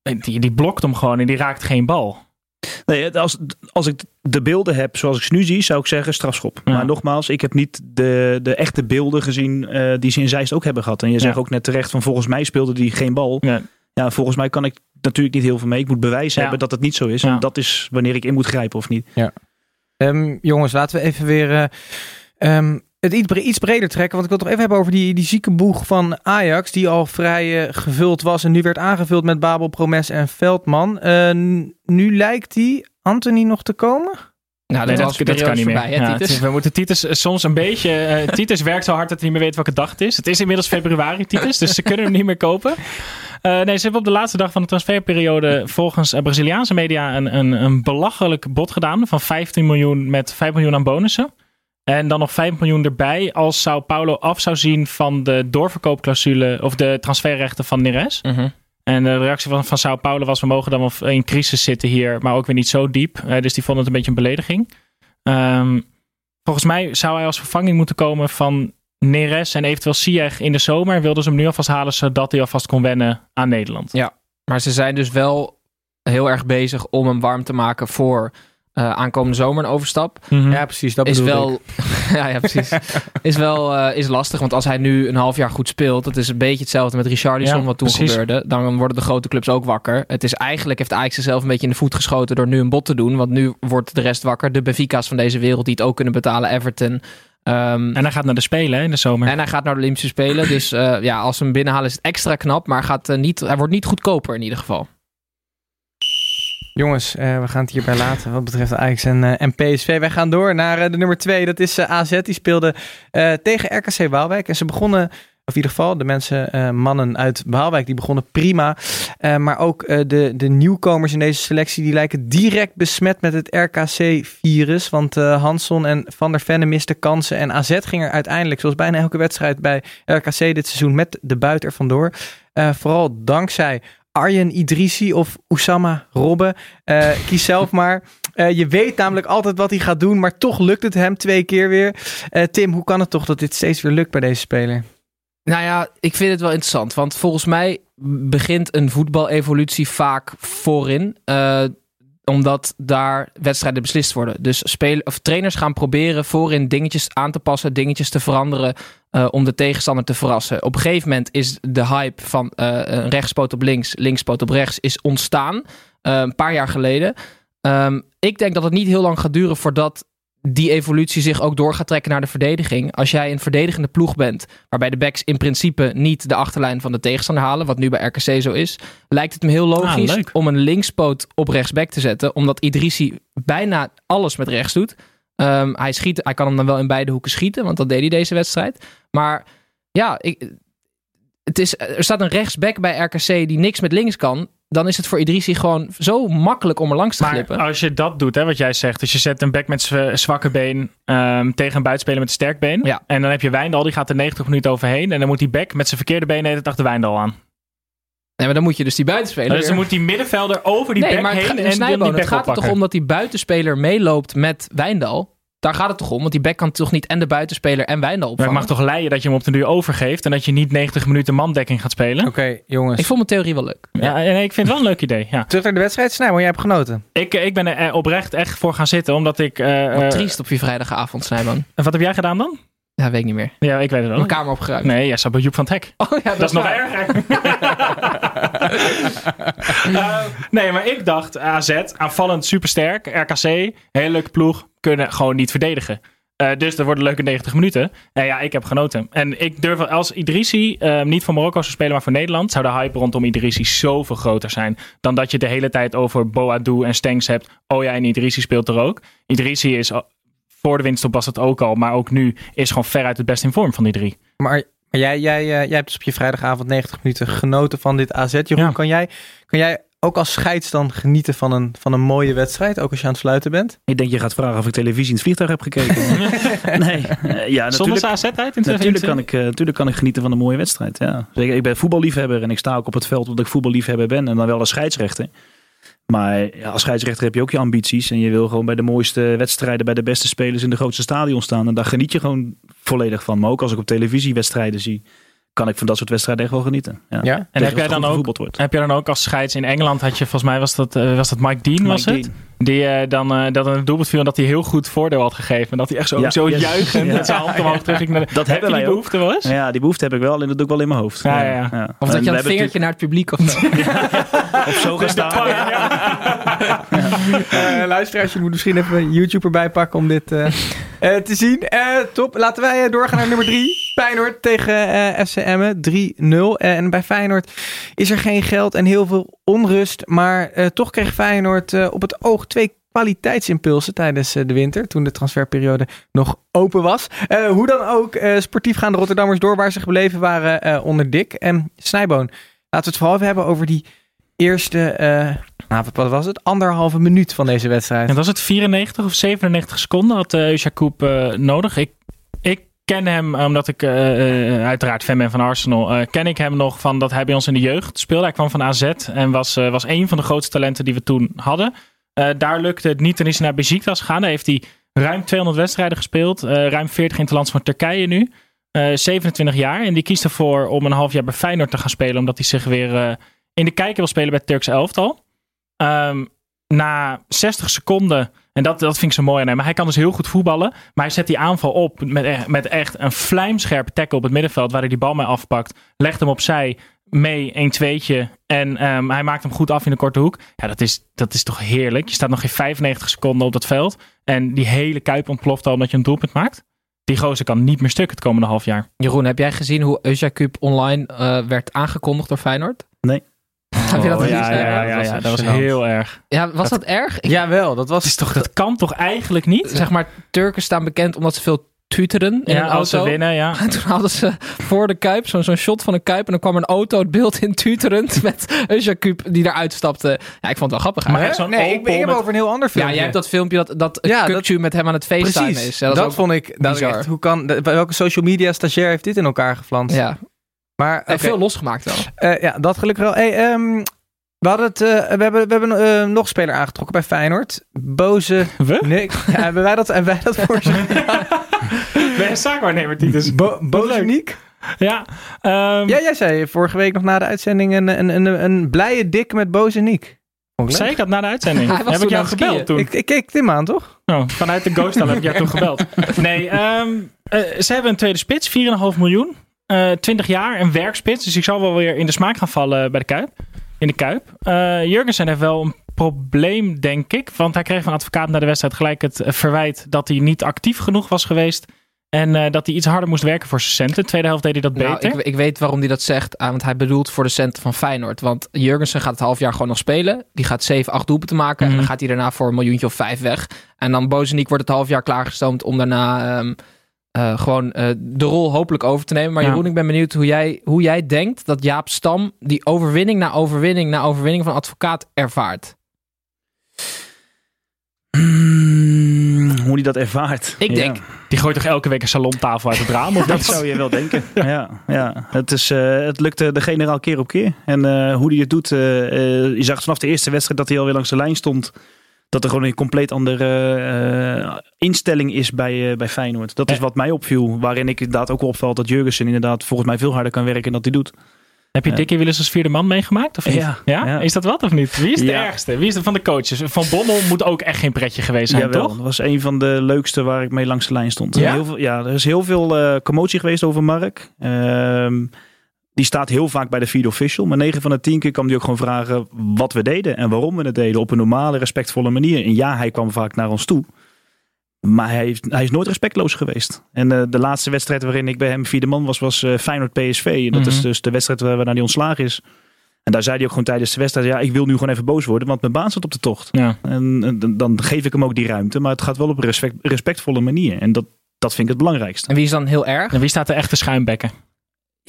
die, die blokt hem gewoon en die raakt geen bal. Nee, als, als ik de beelden heb zoals ik ze nu zie, zou ik zeggen strafschop. Ja. Maar nogmaals, ik heb niet de, de echte beelden gezien eh, die ze in Zeist ook hebben gehad. En je zegt ook net terecht van volgens mij speelde die geen bal. Ja. Ja, volgens mij kan ik natuurlijk niet heel veel mee. Ik moet bewijs Ja. hebben dat het niet zo is. Ja. En dat is wanneer ik in moet grijpen of niet. Ehm, jongens, laten we even weer eh, ehm, het iets, bre- iets breder trekken. Want ik wil het toch even hebben over die, die zieke boeg van Ajax. Die al vrij eh, gevuld was. En nu werd aangevuld met Babel, Promes en Veldman. Eh, nu lijkt die Anthony nog te komen. Nou, Nee, dat, dat, kan niet meer. voorbij, hè, Ja, Titus? het is- we moeten Titus soms een beetje... Titus werkt zo hard dat hij niet meer weet welke dag het is. Het is inmiddels februari, Titus, dus ze kunnen hem niet meer kopen. Eh, nee, ze hebben op de laatste dag van de transferperiode volgens eh, Braziliaanse media een, een, een belachelijk bod gedaan van 15 miljoen met 5 miljoen aan bonussen. En dan nog 5 miljoen erbij als Sao Paulo af zou zien van de doorverkoopclausule of de transferrechten van Neres. Mhm. En de reactie van, van Sao Paulo was: we mogen dan wel in crisis zitten hier, maar ook weer niet zo diep. Eh, dus die vonden het een beetje een belediging. Ehm, volgens mij zou hij als vervanging moeten komen van Neres en eventueel Ziyech in de zomer. Wilden ze hem nu alvast halen zodat hij alvast kon wennen aan Nederland. Maar ze zijn dus wel heel erg bezig om hem warm te maken voor eh, aankomende zomer een overstap. Mhm. Ja, precies. Dat is bedoel wel, ik. ja, ja, precies. is wel eh, is lastig, want als hij nu een half jaar goed speelt, dat is een beetje hetzelfde met Richarlison Ja, wat toen precies. gebeurde. Dan worden de grote clubs ook wakker. Het is eigenlijk heeft Ajax zichzelf een beetje in de voet geschoten door nu een bod te doen, want nu wordt de rest wakker. De Benfica's van deze wereld die het ook kunnen betalen, Everton. Ehm, En hij gaat naar de Spelen hè, in de zomer. en hij gaat naar de Olympische Spelen. Dus eh, ja, als ze hem binnenhalen is het extra knap. Maar gaat, eh, niet, hij wordt niet goedkoper in ieder geval. Jongens, eh, we gaan het hierbij laten wat betreft Ajax en, eh, en PSV. Wij gaan door naar eh, de nummer twee. Dat is AZ. Die speelde eh, tegen RKC Waalwijk. En ze begonnen, in ieder geval de mensen, eh, mannen uit Waalwijk, die begonnen prima. Eh, maar ook eh, de, de nieuwkomers in deze selectie, die lijken direct besmet met het RKC-virus. Want Hansson en Van der Venne misten kansen. En AZ ging er uiteindelijk, zoals bijna elke wedstrijd bij RKC dit seizoen, met de buit er vandoor. Vooral dankzij Arjen Idrissi of Oussama Robben. Kies zelf maar. Je weet namelijk altijd wat hij gaat doen, maar toch lukt het hem twee keer weer. Tim, hoe kan het toch dat dit steeds weer lukt bij deze speler? Nou ja, ik vind het wel interessant. Want volgens mij begint een voetbalevolutie vaak voorin. eh, omdat daar wedstrijden beslist worden. Dus spelen, of trainers gaan proberen voorin dingetjes aan te passen, dingetjes te veranderen. eh, om de tegenstander te verrassen. Op een gegeven moment is de hype van eh, rechtspoot op links, linkspoot op rechts, is ontstaan. een paar jaar geleden. Ehm, ik denk dat het niet heel lang gaat duren voordat die evolutie zich ook door gaat trekken naar de verdediging. Als jij een verdedigende ploeg bent, waarbij de backs in principe niet de achterlijn van de tegenstander halen, wat nu bij RKC zo is, lijkt het me heel logisch Ah, leuk. om een linkspoot op rechtsback te zetten, omdat Idrissi bijna alles met rechts doet. Ehm, hij, schiet, hij kan hem dan wel in beide hoeken schieten, want dat deed hij deze wedstrijd. Maar ja, ik, het is, er staat een rechtsback bij RKC die niks met links kan. Dan is het voor Idrissi gewoon zo makkelijk om er langs te Maar glippen. als je dat doet, hè, wat jij zegt. Dus je zet een back met zwa- zwakke been ehm, tegen een buitenspeler met een sterk been. Ja. En dan heb je Wijndal, die gaat er 90 minuten overheen. En dan moet die back met zijn verkeerde been de de Wijndal aan. Nee, maar dan moet je dus die buitenspeler... dus dan moet die middenvelder over die nee, back maar het, heen en die, Snijboon, die het back gaat er toch om dat die buitenspeler meeloopt met Wijndal. Daar gaat het toch om, want die back kan toch niet en de buitenspeler en Wijndal Maar opvangen. ik mag toch leiden dat je hem op de duur overgeeft. En dat je niet 90 minuten mandekking gaat spelen. Oké, jongens. Ik vond mijn theorie wel leuk. Ja, en ik vind het wel een leuk idee. Ja. Terug naar de wedstrijd. Snijboon, jij hebt genoten. Ik, ik ben er eh, oprecht echt voor gaan zitten. Omdat ik... eh, Wat eh, triest op je vrijdagavond, Snijboon. en wat heb jij gedaan dan? Ja, weet ik niet meer. Ja, ik weet het wel. Mijn kamer opgeruimd. Nee, jij zat bij Joep van het Hek. Oh ja, Dat is nog erger. Eh, nee, maar ik dacht AZ, aanvallend supersterk. RKC, hele leuke ploeg, kunnen gewoon niet verdedigen. Eh, dus dat worden leuke 90 minuten. En ja, ik heb genoten. En ik durf als Idrissi eh, niet voor Marokko zou spelen, maar voor Nederland, zou de hype rondom Idrissi zoveel groter zijn. Dan dat je de hele tijd over Boadu en Stengs hebt. Oh ja, en Idrissi speelt er ook. Idrissi is, voor de winststop was het ook al, maar ook nu is gewoon veruit het best in vorm van die drie. Maar, maar jij, jij, eh, jij hebt dus op je vrijdagavond 90 minuten genoten van dit AZ. Jeroen, Ja. kan, jij, kan jij ook als scheids dan genieten van een, van een mooie wedstrijd? Ook als je aan het fluiten bent? Ik denk je gaat vragen of ik televisie in het vliegtuig heb gekeken. nee, eh, ja, Zonder natuurlijk, AZ uit in natuurlijk, 2020? kan ik, eh, natuurlijk kan ik genieten van een mooie wedstrijd. Ja. Zeker, ik ben voetballiefhebber en ik sta ook op het veld omdat ik voetballiefhebber ben. En dan wel als scheidsrechter. Maar als scheidsrechter heb je ook je ambities. En je wil gewoon bij de mooiste wedstrijden, bij de beste spelers in de grootste stadion staan. En daar geniet je gewoon volledig van. Maar ook als ik op televisie wedstrijden zie, kan ik van dat soort wedstrijden echt wel genieten. Ja. Ja? En heb jij dan ook wordt. Heb dan ook als scheids in Engeland had je volgens mij was dat, eh, was dat Mike Dean was het? Die eh, dan eh, dat een doelpunt viel en dat hij heel goed voordeel had gegeven. En dat hij echt zo, Ja, zo yes. juichend Ja. met zijn hand omhoog terug ging. naar de- Dat hebben wij die behoefte wel eens? Ja, die behoefte heb ik wel en dat doe ik wel in mijn hoofd. Ja, ja, ja. Of dat je een vingertje naar het publiek of zo. Op zo gaan staan. Eh, luisteraars, je moet misschien even YouTube erbij pakken om dit te zien. Eh, top. Laten wij doorgaan naar nummer 3. Feyenoord tegen FC Emmen. 3-0. Eh, en bij Feyenoord is er geen geld en heel veel onrust. Maar eh, toch kreeg Feyenoord op het oog twee kwaliteitsimpulsen tijdens de winter. Toen de transferperiode nog open was. Hoe dan ook, sportief gaan de Rotterdammers door waar ze gebleven waren onder Dick. En Snijboon, laten we het vooral even hebben over die eerste... nou, wat was het? Anderhalve minuut van deze wedstrijd. En was het 94 of 97 seconden had uh, uh, nodig. Ik ken hem, omdat ik uh, uh, uiteraard fan ben van Arsenal, ken ik hem nog van dat hij bij ons in de jeugd speelde. Hij kwam van AZ en was, was een van de grootste talenten die we toen hadden. Daar lukte het niet en is hij naar Besiktas gegaan. Daar heeft hij ruim 200 wedstrijden gespeeld. Ruim 40 in het van Turkije nu. Uh, 27 jaar. En die kiest ervoor om een half jaar bij Feyenoord te gaan spelen. Omdat hij zich weer in de kijker wil spelen bij het Turkse elftal. Um, na 60 seconden, en dat, dat vind ik zo mooi aan hem, maar hij kan dus heel goed voetballen. Maar hij zet die aanval op met, met echt een vlijmscherpe tackle op het middenveld, waar hij die bal mee afpakt. Legt hem opzij, mee, een tweetje. En um, hij maakt hem goed af in de korte hoek. Ja, dat is, dat is toch heerlijk. Je staat nog geen 95 seconden op dat veld. En die hele kuip ontploft al omdat je een doelpunt maakt. Die gozer kan niet meer stuk het komende half jaar. Jeroen, heb jij gezien hoe Eusja Cup online uh, werd aangekondigd door Feyenoord? Nee. Heb je dat oh? Ja, ja, ja, ja, ja, dat was heel erg. Ja, was dat, dat erg? Ik... Jawel, dat was... Dat, toch, dat kan toch eigenlijk niet? Zeg maar, Turken staan bekend omdat ze veel tuteren in ja, een auto. Als ze winnen, ja. En toen hadden ze voor de Kuip zo'n zo shot van een Kuip. En dan kwam een auto het beeld in tuterend met Eusja Cup die eruit stapte. Ja, ik vond het wel grappig. Maar zo'n nee, ik, ik heb met... over een heel ander filmpje. Ja, jij hebt dat filmpje dat, dat ja, met hem aan het precies, is. Ja, dat, dat vond ik dat echt, hoe kan, welke social media stagiair heeft dit in elkaar geflanst? Ja. Maar, okay. veel losgemaakt wel. Uh, ja, dat gelukkig wel. Hey, um, we, hadden het, uh, we hebben, we hebben uh, nog een speler aangetrokken bij Feyenoord. Boze. We? Nee, ja, hebben wij dat, hebben wij dat voor Ben je zaakwaarnemer, Titus? Bo Bozeniek? Ja, um, ja, jij zei vorige week nog na de uitzending een, een, een, een blije dik met Bozeniek. Zei ik dat na de uitzending? Hij heb ik jou gebeld skiën. toen? Ik, ik keek Tim aan, toch? Oh, vanuit de Ghost heb ik jou toen gebeld. Nee, um, uh, ze hebben een tweede spits, 4,5 miljoen. Uh, 20 jaar, een werkspits. Dus ik zal wel weer in de smaak gaan vallen bij de Kuip. In de Kuip. Uh, Jurgensen heeft wel een probleem, denk ik. Want hij kreeg van advocaat na de wedstrijd gelijk het verwijt dat hij niet actief genoeg was geweest. En uh, dat hij iets harder moest werken voor zijn centen. De tweede helft deed hij dat nou, beter. Ik, ik, weet waarom hij dat zegt. Uh, want hij bedoelt voor de centen van Feyenoord. Want Jurgensen gaat het half jaar gewoon nog spelen. Die gaat 7, 8 doelpunten maken. Mm. En dan gaat hij daarna voor een miljoentje of vijf weg. En dan Bozeniek wordt het half jaar klaargestoomd om daarna... Um, eh, gewoon eh, de rol hopelijk over te nemen. Maar Ja. Jeroen, ik ben benieuwd hoe jij, hoe jij denkt dat Jaap Stam die overwinning na overwinning na overwinning van advocaat ervaart. Hmm, hoe hij dat ervaart. Ik Ja. denk, Die gooit toch elke week een salontafel uit het raam? Of Dat zou je wel denken. ja, ja. Het, is, eh, het lukte de generaal keer op keer. En eh, hoe hij het doet, je zag vanaf de eerste wedstrijd dat hij alweer langs de lijn stond. Dat er gewoon een compleet andere eh, instelling is bij, eh, bij Feyenoord. Dat is wat mij opviel. Waarin ik inderdaad ook opvalt dat Jurgensen inderdaad volgens mij veel harder kan werken dan dat hij doet. Heb je. Dickie Willis als vierde man meegemaakt? Of niet? Ja, ja. Is dat wat of niet? Wie is de Ja. ergste? Wie is de van de coaches? Van Bommel moet ook echt geen pretje geweest zijn, Jawel, toch? dat was een van de leukste waar ik mee langs de lijn stond. Ja? Heel veel, ja er is heel veel eh, commotie geweest over Mark. Ehm, die staat heel vaak bij de feed official. Maar 9 van de 10 keer kwam hij ook gewoon vragen wat we deden en waarom we het deden. Op een normale, respectvolle manier. En ja, hij kwam vaak naar ons toe. Maar hij, heeft, hij is nooit respectloos geweest. En eh, de laatste wedstrijd waarin ik bij hem vierde man was, was eh, Feyenoord PSV. En dat Mhm. is dus de wedstrijd waar- waarna hij ontslagen is. En daar zei hij ook gewoon tijdens de wedstrijd, ja, ik wil nu gewoon even boos worden, want mijn baan staat op de tocht. Ja. En, eh, dan- geef ik hem ook die ruimte, maar het gaat wel op een respect, respectvolle manier. En dat, dat vind ik het belangrijkste. en wie is dan heel erg? En wie staat de echte schuimbekken?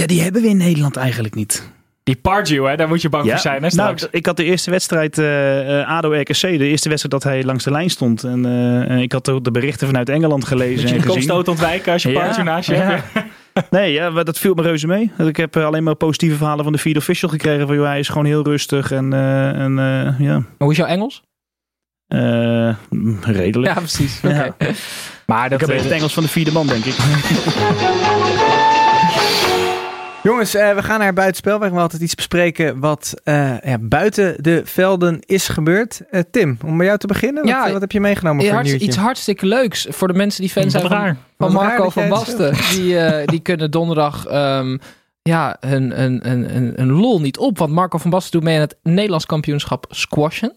Ja, die hebben we in Nederland eigenlijk niet. Die Pardew, hè? Daar moet je bang voor zijn, hè? nou, Straks. ik had de eerste wedstrijd eh eh, ADO-RKC, de eerste wedstrijd dat hij langs de lijn stond. En eh, ik had ook de berichten vanuit Engeland gelezen Moet en je de gezien. kopstoot ontwijken als je Ja, Pardew naast je ja. hebt? Nee, ja, dat viel me reuze mee. Ik heb alleen maar positieve verhalen van de feed official gekregen. Van, joh, hij is gewoon heel rustig en, eh, en eh, ja, Maar hoe is jouw Engels? eh, redelijk. Ja, precies. Ja. Maar Ik dat, heb eh, echt het Engels van de vierde man, denk ik. Jongens, eh, we gaan naar buitenspel. we altijd iets bespreken wat eh, ja, buiten de velden is gebeurd. Eh, Tim, om bij jou te beginnen. Wat, Ja, wat heb je meegenomen voor hartst- iets hartstikke leuks voor de mensen die fan wat zijn van, raar. van Wat raar Marco van Basten. Die, eh, die kunnen donderdag ehm, ja, een, een, een, een, een lol niet op. Want Marco van Basten doet mee aan het Nederlands kampioenschap squashen.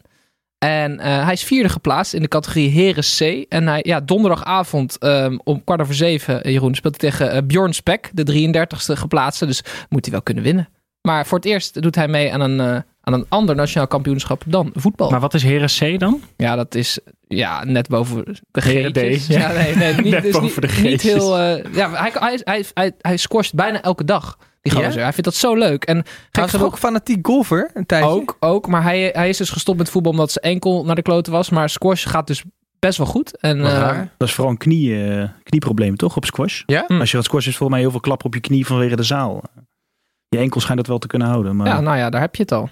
En eh, hij is vierde geplaatst in de categorie Heren C. En hij, ja, donderdagavond ehm, om kwart over zeven, eh, Jeroen, speelt hij tegen eh, Bjorn Spek, de 33ste geplaatste. Dus moet hij wel kunnen winnen. Maar voor het eerst doet hij mee aan een, aan een ander nationaal kampioenschap dan voetbal. Maar wat is Heren C dan? Ja, dat is ja, net boven de G'tjes. ja. Ja, nee, nee, niet, Net dus boven niet, de niet heel... ja, hij, hij, hij, hij, hij bijna elke dag, die Ja? gozer. Hij vindt dat zo leuk. En Hij was ook fanatiek golfer een tijdje? ook, ook, maar hij, hij is dus gestopt met voetbal omdat zijn enkel naar de kloten was. Maar squash gaat dus best wel goed. En, Wat eh. Dat is vooral een knie, eh, knieprobleem, toch? Op squash. Ja? Hm. Als je gaat squashen is volgens mij heel veel klap op je knie vanwege de zaal. Je enkel schijnt dat wel te kunnen houden. Maar... ja, nou ja, daar heb je het al.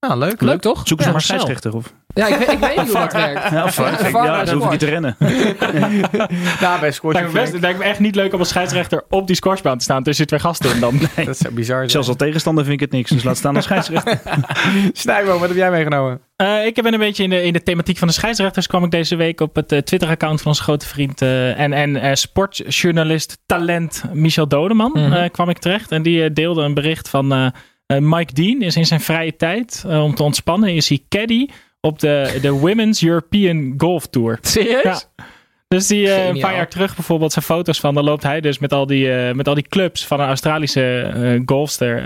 Nou, leuk. Leuk toch? Zoek eens Ja, maar scheidsrechter. Of... Ja, ik, weet- ik weet niet hoe dat werkt. Ja, of Ja, ja, dan hoef ik niet te rennen. Ja, bij squash. Lijkt me, best, lijkt me echt niet leuk om als scheidsrechter op die squashbaan te staan tussen twee gasten in dan. Dat zou bizar zijn. Zelfs als tegenstander vind ik het niks. Dus laat staan als scheidsrechter. Snijbo, wat heb jij meegenomen? Eh, ik ben een beetje in de, in de thematiek van de scheidsrechters. kwam ik deze week op het eh, Twitter-account van onze grote vriend eh, en, en eh, sportjournalist, talent Michel Dodeman. Mhm. eh, kwam ik terecht. En die deelde een bericht van Mike Dean. Is in zijn vrije tijd eh, om te ontspannen. Is hij caddy op de, de Women's European Golf Tour. Serieus? Ja. Dus die eh, een paar jaar terug bijvoorbeeld zijn foto's van. Dan loopt hij dus met al die, eh, met al die clubs van een Australische eh, golfster.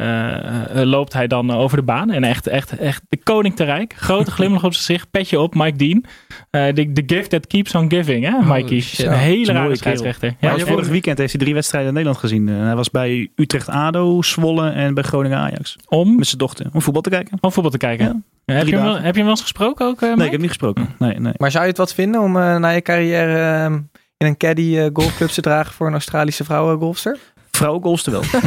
loopt hij dan over de baan. En echt, echt, echt de koning te rijk. Grote glimlach op zijn gezicht. Petje op, Mike Dean. Eh, the, the gift that keeps on giving, hè, Mikey? shit. Een is hele rare mooie scheidsrechter. Ja, vorig weekend heeft hij drie wedstrijden in Nederland gezien. Hij was bij Utrecht ADO, Zwolle en bij Groningen Ajax. om, Met zijn dochter. Om voetbal te kijken. om voetbal te kijken. Ja. Ja, heb, je hem wel, heb je hem wel eens gesproken ook, eh, Nee, ik heb niet gesproken. Nee, nee. Maar zou je het wat vinden om eh, na je carrière eh, in een caddy eh, golfclub te dragen voor een Australische vrouwengolfster? Vrouwengolfster wel.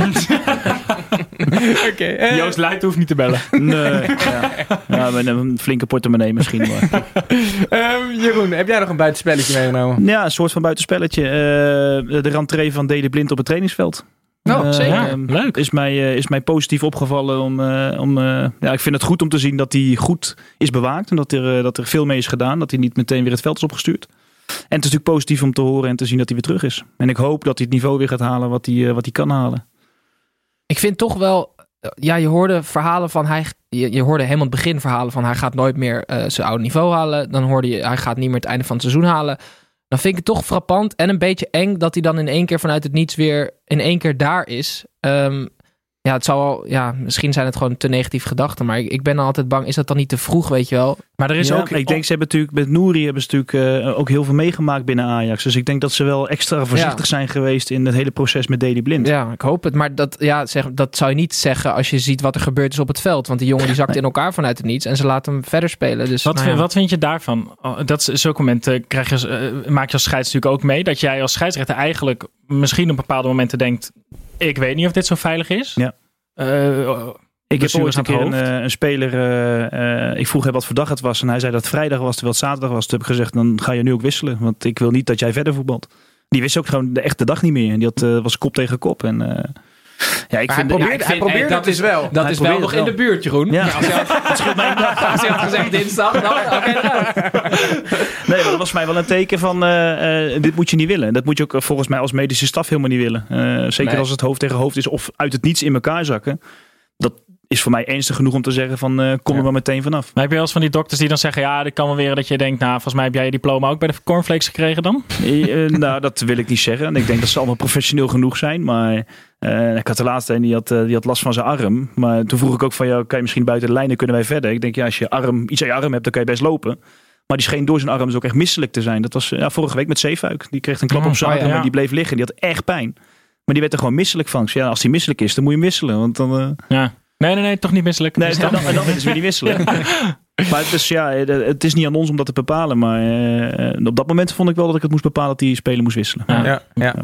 Oké. Joost Luit hoeft niet te bellen. Nee. Ja, ja met een flinke portemonnee misschien. Maar. ehm, Jeroen, heb jij nog een buitenspelletje meegenomen? Ja, een soort van buitenspelletje. Eh, de rentree van Dede Blind op het trainingsveld. Oh, zeker. Ja, leuk. Is mij, eh, is mij positief opgevallen. Om, eh, om, eh, ja, ik vind het goed om te zien dat hij goed is bewaakt. En dat er, dat er veel mee is gedaan. Dat hij niet meteen weer het veld is opgestuurd. En het is natuurlijk positief om te horen en te zien dat hij weer terug is. En ik hoop dat hij het niveau weer gaat halen wat hij, wat hij kan halen. Ik vind toch wel. Ja, je hoorde verhalen van hij. Je, je hoorde helemaal het begin verhalen van hij gaat nooit meer eh, zijn oude niveau halen. Dan hoorde je hij gaat niet meer het einde van het seizoen halen. Dan vind ik het toch frappant en een beetje eng dat hij dan in één keer vanuit het niets weer in één keer daar is. Ehm, ja, het zal wel, ja, misschien zijn het gewoon te negatieve gedachten. Maar ik, ik ben altijd bang, is dat dan niet te vroeg, weet je wel? Maar er is Ja, ook... ik denk, ze hebben natuurlijk met Nouri hebben ze natuurlijk eh, ook heel veel meegemaakt binnen Ajax. Dus ik denk dat ze wel extra voorzichtig zijn geweest in het hele proces met Daley Blind. Ja, ik hoop het. Maar dat, ja, zeg, dat zou je niet zeggen als je ziet wat er gebeurd is op het veld. Want die jongen die zakt in elkaar vanuit het niets en ze laten hem verder spelen. Dus, Wat, nou ja. wat vind je daarvan? Oh, dat is zulke momenten krijg je, eh, maak je als scheids natuurlijk ook mee. Dat jij als scheidsrechter eigenlijk misschien op bepaalde momenten denkt... ik weet niet of dit zo veilig is. Ja. Eh, Ik heb ooit een keer een, eh, een speler, eh, ik vroeg hem wat voor dag het was en hij zei dat het vrijdag was terwijl het zaterdag was. Toen heb ik gezegd, dan ga je nu ook wisselen, want ik wil niet dat jij verder voetbalt. Die wist ook gewoon de echte dag niet meer. En die had, was kop tegen kop. En, ja, ik Maar hij vind, probeerde, ja, ik hij vind- probeerde dat het dus wel. Dat Hij is wel probeert nog in de buurt, Jeroen. Ja. Als je had, als je had gezegd dinsdag, dan oké, eruit. Nee, maar dat was mij wel een teken van eh, eh, dit moet je niet willen. Dat moet je ook eh, volgens mij als medische staf helemaal niet willen. Eh, zeker Nee. als het hoofd tegen hoofd is of uit het niets in elkaar zakken. Dat is voor mij ernstig genoeg om te zeggen van eh, kom er maar meteen vanaf. Maar heb je wel eens van die dokters die dan zeggen... ja, dit kan wel weer dat je denkt... nou, volgens mij heb jij je diploma ook bij de cornflakes gekregen dan? Eh, eh, nou, dat wil ik niet zeggen. En Ik denk dat ze allemaal professioneel genoeg zijn. Maar ik had de laatste een die had, die had last van zijn arm. Maar toen vroeg ik ook van jou, kan je misschien buiten de lijnen kunnen wij verder? Ik denk ja, als je arm, iets aan je arm hebt, dan kan je best lopen. Maar die scheen door zijn arm dus ook echt misselijk te zijn. Dat was ja, vorige week met Zeefuik. Die kreeg een klap Oh, op zijn arm en die bleef liggen. Die had echt pijn. Maar die werd er gewoon misselijk van. Zei, Ja, als die misselijk is, dan moet je hem wisselen. Want dan, Ja. Nee, nee, nee, toch niet misselijk. nee, Dus dan, dan, dan willen ze weer niet wisselen. maar het is, ja, eh, het is niet aan ons om dat te bepalen. Maar eh, op dat moment vond ik wel dat ik het moest bepalen dat die speler moest wisselen. Ja. Ja, ja.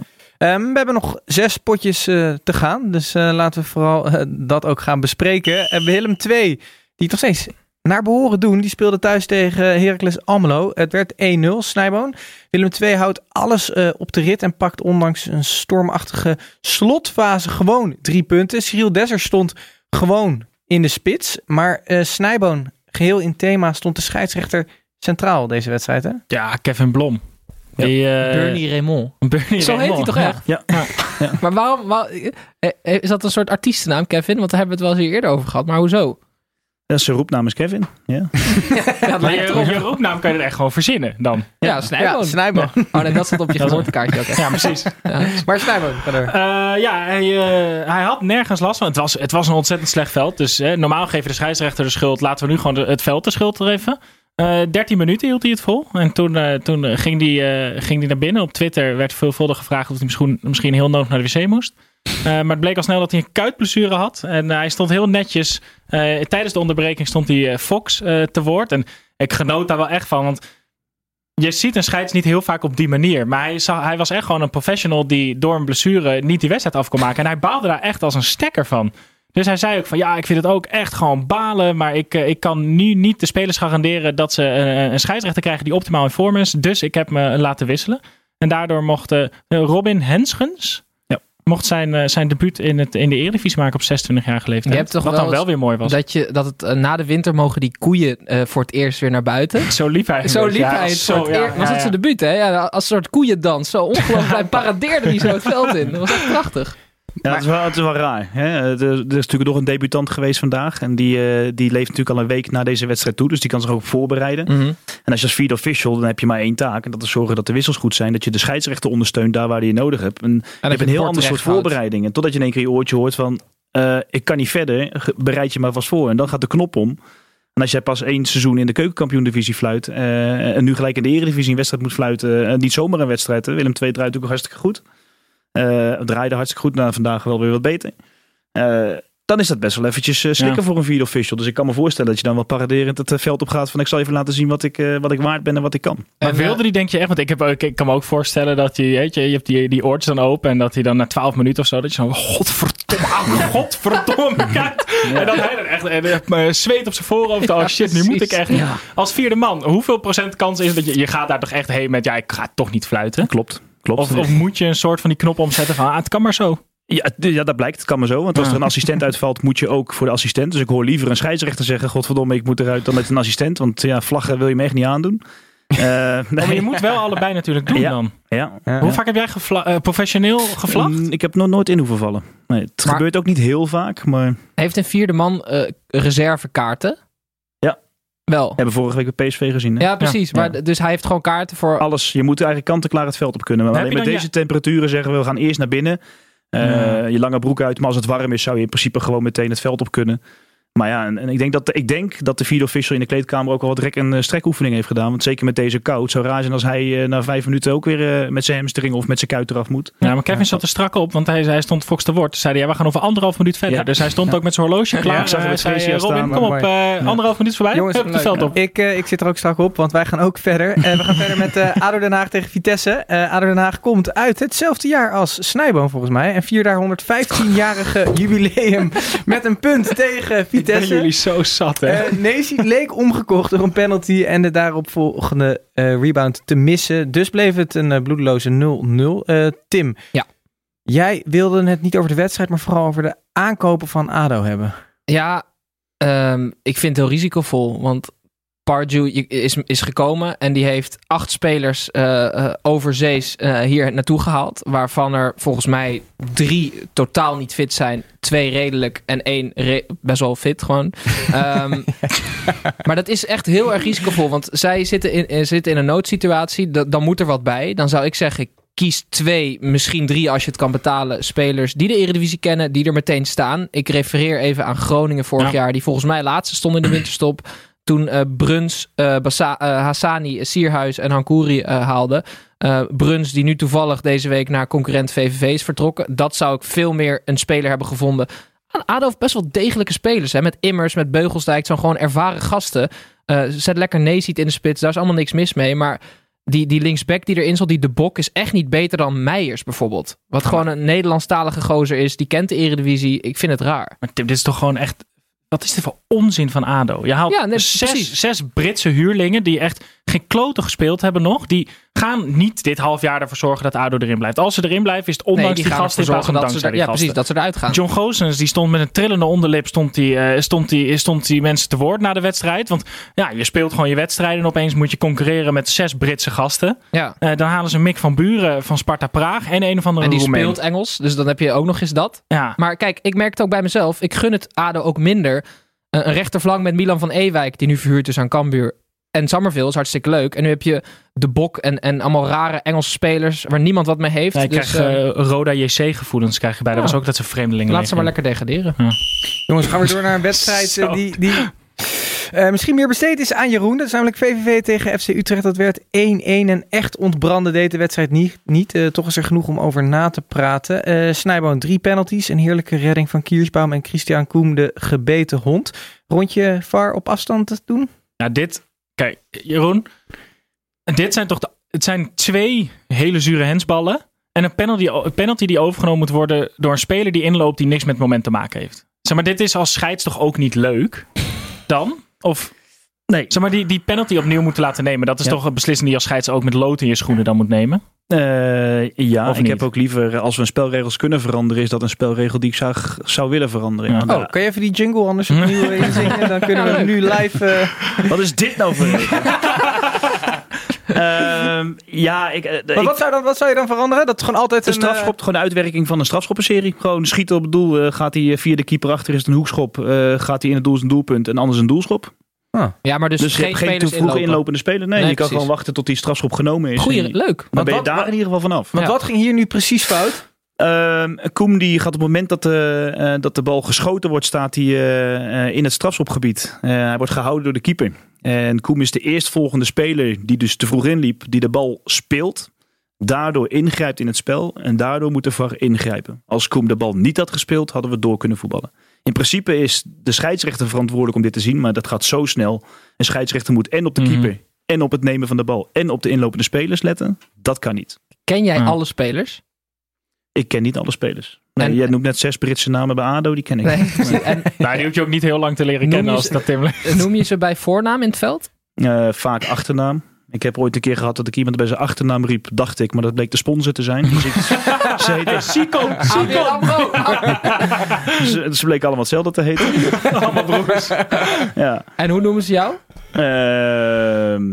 Ehm, we hebben nog zes potjes eh, te gaan. Dus eh, laten we vooral dat ook gaan bespreken. En Willem 2, die het nog steeds naar behoren doen. Die speelde thuis tegen Heracles Almelo. Het werd 1-0, Snijboon. Willem 2 houdt alles eh, op de rit en pakt ondanks een stormachtige slotfase gewoon drie punten. Cyril Desser stond gewoon in de spits. Maar eh Snijboon, geheel in thema, stond de scheidsrechter centraal deze wedstrijd. Hè? Ja, Kevin Blom. Die, eh, Bernie Raymond. Bernie Zo heet hij toch Ja. echt? Ja. Maar waarom, waar- eh, eh, is dat een soort artiestennaam, Kevin? Want daar hebben we het wel eens eerder over gehad. Maar hoezo? Dat is zijn roepnaam is Kevin. Ja. Ja, Maar je, je roepnaam kan je er echt gewoon verzinnen dan. Ja, Snijboon. Ja, Snijboon. Oh nee, dat staat op je geboortekaartje ook echt. Ja, precies. Ja. Maar Snijboon, door. Eh, ja, hij, eh, hij had nergens last van. Het was, het was een ontzettend slecht veld. Dus eh, normaal geven de scheidsrechter de schuld. Laten we nu gewoon de- het veld de schuld geven. Eh 13 minuten hield hij het vol. En toen, eh, toen ging hij ging die naar binnen. Op Twitter werd veelvuldig gevraagd of hij misschien, misschien heel nodig naar de wc moest. Eh, maar het bleek al snel dat hij een kuitblessure had. En eh, hij stond heel netjes. eh, tijdens de onderbreking stond hij Fox te woord. En ik genoot daar wel echt van. Want je ziet een scheids niet heel vaak op die manier. Maar hij, hij was echt gewoon een professional die door een blessure niet die wedstrijd af kon maken. En hij baalde daar echt als een stekker van. Dus hij zei ook van ja, ik vind het ook echt gewoon balen. Maar ik, ik kan nu niet de spelers garanderen dat ze een scheidsrechter krijgen die optimaal in vorm is. Dus ik heb me laten wisselen. En daardoor mocht eh, Robin Henschens Ja. Mocht zijn, eh, zijn debuut in, het, in de Eredivisie maken op 26-jarige leeftijd. Je hebt toch wat wel dan wel weer mooi was. Dat, je, dat het eh, na de winter mogen die koeien eh, voor het eerst weer naar buiten. Zo liep hij. Zo liep Ja, hij het zo, voor het ja, eer- Was ja, het zijn debuut, hè? Ja, als een soort koeiendans. Zo ongelooflijk. hij paradeerde die zo het veld in. Dat was echt prachtig. Ja, het, is wel, het is wel raar. Hè? Er, er is natuurlijk nog een debutant geweest vandaag. En die, eh, die leeft natuurlijk al een week na deze wedstrijd toe. Dus die kan zich ook voorbereiden. En als je als vierde official, dan heb je maar één taak. En dat is zorgen dat de wissels goed zijn. Dat je de scheidsrechter ondersteunt daar waar die je nodig hebt. En je hebt een heel ander soort voorbereiding. En totdat je in één keer je oortje hoort van... eh, ik kan niet verder, bereid je maar vast voor. En dan gaat de knop om. En als jij pas één seizoen in de keukenkampioen-divisie fluit... eh, en nu gelijk in de eredivisie een wedstrijd moet fluiten... niet zomaar een wedstrijd. Willem II draait natuurlijk hartstikke goed. Eh draaide hartstikke goed. Nou, vandaag wel weer wat beter. Eh, dan is dat best wel eventjes eh, slikken Ja. voor een vierde official. Dus ik kan me voorstellen dat je dan wel paraderend het veld op gaat... van ik zal even laten zien wat ik, eh, wat ik waard ben en wat ik kan. Maar En, wilde die denk je echt? Want ik, heb, ook- ik kan me ook voorstellen dat hij, weet je, je hebt die, die oortjes dan open en dat hij dan na 12 minuten of zo, dat je zo, godverdomme, ah, godverdomme, kijkt. En dan hij dan echt eh, zweet op zijn voorhoofd. Oh shit, nu moet ik echt. Ja. Als vierde man, hoeveel procent kans is dat je, je gaat daar toch echt heen met, ja, ik ga toch niet fluiten? Klopt. Klopt. Of, of moet je een soort van die knop omzetten van, ah, het kan maar zo. Ja, ja, dat blijkt. Het kan maar zo. Want als er een assistent uitvalt, moet je ook voor de assistent. Dus ik hoor liever een scheidsrechter zeggen: Godverdomme, ik moet eruit dan met een assistent. Want ja, vlaggen wil je me echt niet aandoen. Eh, nee. Oh, maar je moet wel allebei natuurlijk doen Ja. dan. ja. Hoe vaak heb jij eh, professioneel gevlacht? Mm, Ik heb nog nooit in hoeven vallen. Nee, het Maar- gebeurt ook niet heel vaak. Maar Heeft een vierde man eh, reservekaarten? Wel. we hebben vorige week bij PSV gezien. hè? Ja, precies. Ja. Maar, Dus hij heeft gewoon kaarten voor... Alles. Je moet eigenlijk kant-en-klaar het veld op kunnen. Maar alleen met deze temperaturen zeggen we: we gaan eerst naar binnen. Eh. Je lange broek uit, maar als het warm is zou je in principe gewoon meteen het veld op kunnen. Maar ja, en, en ik, denk dat, ik denk dat de vierde official in de kleedkamer ook al wat rek- en eh, strekoefening heeft gedaan. Want zeker met deze kou, het zou raar zijn als hij eh, na vijf minuten ook weer eh, met zijn hamstring of met zijn kuit eraf moet. Ja, maar Kevin zat er strak op, want hij, hij stond Fox te woord. Zei hij, ja, we gaan over anderhalf minuut verder. Ja. Dus hij stond ook met zijn horloge klaar. Ja, ik zag hem Hij met zei, Robin, staan, kom op, anderhalf minuut voorbij. Jongens, Hup, het leuk. veld op. Ik, ik zit er ook strak op, want wij gaan ook verder. En we gaan verder met ADO Den Haag tegen Vitesse. ADO Den Haag komt uit hetzelfde jaar als Snijboom volgens mij. En vier daar 115-jarige jubileum met een punt tegen Ben Vitesse. jullie zo zat, hè? Eh Nesi leek omgekocht door een penalty en de daaropvolgende eh rebound te missen. Dus bleef het een eh, bloedeloze 0-0. Eh, Tim, Ja. jij wilde het niet over de wedstrijd, maar vooral over de aankopen van ADO hebben. Ja, ehm, ik vind het heel risicovol. Want Pardew is, is gekomen en die heeft acht spelers eh eh, overzees eh, hier naartoe gehaald. Waarvan er volgens mij drie totaal niet fit zijn. Twee redelijk en één re- best wel fit gewoon. Ehm, maar dat is echt heel erg risicovol. Want zij zitten in, zitten in een noodsituatie. Da- dan moet er wat bij. Dan zou ik zeggen, kies twee, misschien drie als je het kan betalen. Spelers die de Eredivisie kennen, die er meteen staan. Ik refereer even aan Groningen vorig Ja. jaar. Die volgens mij laatste stond in de winterstop. Toen eh, Bruns, Bassa- eh, Hassani, Sierhuis en Hankouri haalden. Bruns, die nu toevallig deze week naar concurrent VVV is vertrokken. Dat zou ik veel meer een speler hebben gevonden. ADO heeft best wel degelijke spelers. Hè? Met Immers, met Beugelsdijk. Zo'n gewoon ervaren gasten. Zet lekker Neesiet in de spits. Daar is allemaal niks mis mee. Maar die, die linksback die erin zat, die de bok, is echt niet beter dan Meijers bijvoorbeeld. Wat gewoon een Nederlandstalige gozer is. Die kent de Eredivisie. Ik vind het raar. Maar Tim, dit is toch gewoon echt... Wat is dit voor onzin van ADO? Je haalt Ja, nee, zes, zes Britse huurlingen die echt geen kloten gespeeld hebben nog. Die gaan niet dit half jaar ervoor zorgen dat ADO erin blijft. Als ze erin blijven is het ondanks nee, die, gasten in plaats van ze, die ja, precies, dat ze eruit gaan. John Goossens die stond met een trillende onderlip stond die, eh, stond die, stond die mensen te woord na de wedstrijd. Want ja, je speelt gewoon je wedstrijden en opeens moet je concurreren met zes Britse gasten. ja. Eh, dan halen ze Mick van Buren van Sparta Praag en een of andere En die Roemeen. speelt Engels, dus dan heb je ook nog eens dat. Ja, Maar kijk, ik merk het ook bij mezelf. Ik gun het ADO ook minder. Een een rechterflank met Milan van Ewijk, die nu verhuurd is aan Cambuur. En Summerville is hartstikke leuk. En nu heb je de Bok en, en allemaal rare Engelse spelers waar niemand wat mee heeft. Hij dus, krijgt eh, eh, Roda JC gevoelens krijg je bij. Dat Ja. was ook dat ze vreemdelingen laat ze maar lekker degraderen. Jongens, gaan we door naar een wedstrijd eh, die, die eh, misschien meer besteed is aan Jeroen. Dat is namelijk VVV tegen FC Utrecht. Dat werd 1-1 en echt ontbranden deed de wedstrijd niet. niet. Eh, toch is er genoeg om over na te praten. Eh Snijboon drie penalties. Een heerlijke redding van Kiersbaum en Christian Koem, de gebeten hond. Rondje VAR op afstand te doen? Nou, dit... Kijk, Jeroen. Dit zijn toch. Het zijn twee hele zure hensballen. En een penalty, een penalty die overgenomen moet worden door een speler die inloopt die niks met moment te maken heeft. Zeg maar, dit is als scheids toch ook niet leuk? Dan? Of... Nee. Zeg maar, die, die penalty opnieuw moeten laten nemen. Dat is Ja. toch een beslissing die als scheids ook met lood in je schoenen dan moet nemen? Eh, ja, Of ik niet? heb ook liever, als we een spelregels kunnen veranderen, is dat een spelregel die ik zou, zou willen veranderen. Ja. Oh, kan je even die jingle anders opnieuw eh, inzingen? Dan kunnen we nu live... eh, Wat is dit nou voor regel? Ehm, ja, ik, eh, Maar ik- wat zou, dan, wat zou je dan veranderen? Dat is gewoon altijd een... strafschop, gewoon de uitwerking van een strafschoppenserie. Gewoon schieten op het doel. eh, gaat hij via de keeper achter, is het een hoekschop. eh, gaat hij in het doel, is een doelpunt. En anders een doelschop. Ja, maar dus, Dus, geen geen te vroeg inlopen. inlopende speler. Nee, Nee, je kan gewoon wachten tot die strafschop genomen is. Goeie, leuk. Dan Want ben je daar wat- in ieder geval vanaf. Want Ja. wat ging hier nu precies fout? Ehm Koem die gaat op het moment dat de, eh, dat de bal geschoten wordt, staat hij eh, eh, in het strafschopgebied. Eh, hij wordt gehouden door de keeper. En Koem is de eerstvolgende speler die dus te vroeg inliep, die de bal speelt. Daardoor ingrijpt in het spel en daardoor moet de VAR ingrijpen. Als Koem de bal niet had gespeeld, hadden we door kunnen voetballen. In principe is de scheidsrechter verantwoordelijk om dit te zien, maar dat gaat zo snel. Een scheidsrechter moet en op de Mhm. keeper, en op het nemen van de bal, en op de inlopende spelers letten. Dat kan niet. Ken jij Ja. alle spelers? Ik ken niet alle spelers. Nee, En- jij noemt net zes Britse namen bij ADO, die ken ik. Nee. en Nou, die hoef je ook niet heel lang te leren kennen als ze- dat Tim noem je ze bij voornaam in het veld? Eh, vaak achternaam. Ik heb ooit een keer gehad dat ik iemand bij zijn achternaam riep, dacht ik, maar dat bleek de sponsor te zijn. Dus ik, ze heten Sico. AMRO. Ze, ze bleken allemaal hetzelfde te heten. allemaal broers. Ja. En hoe noemen ze jou? Ehm,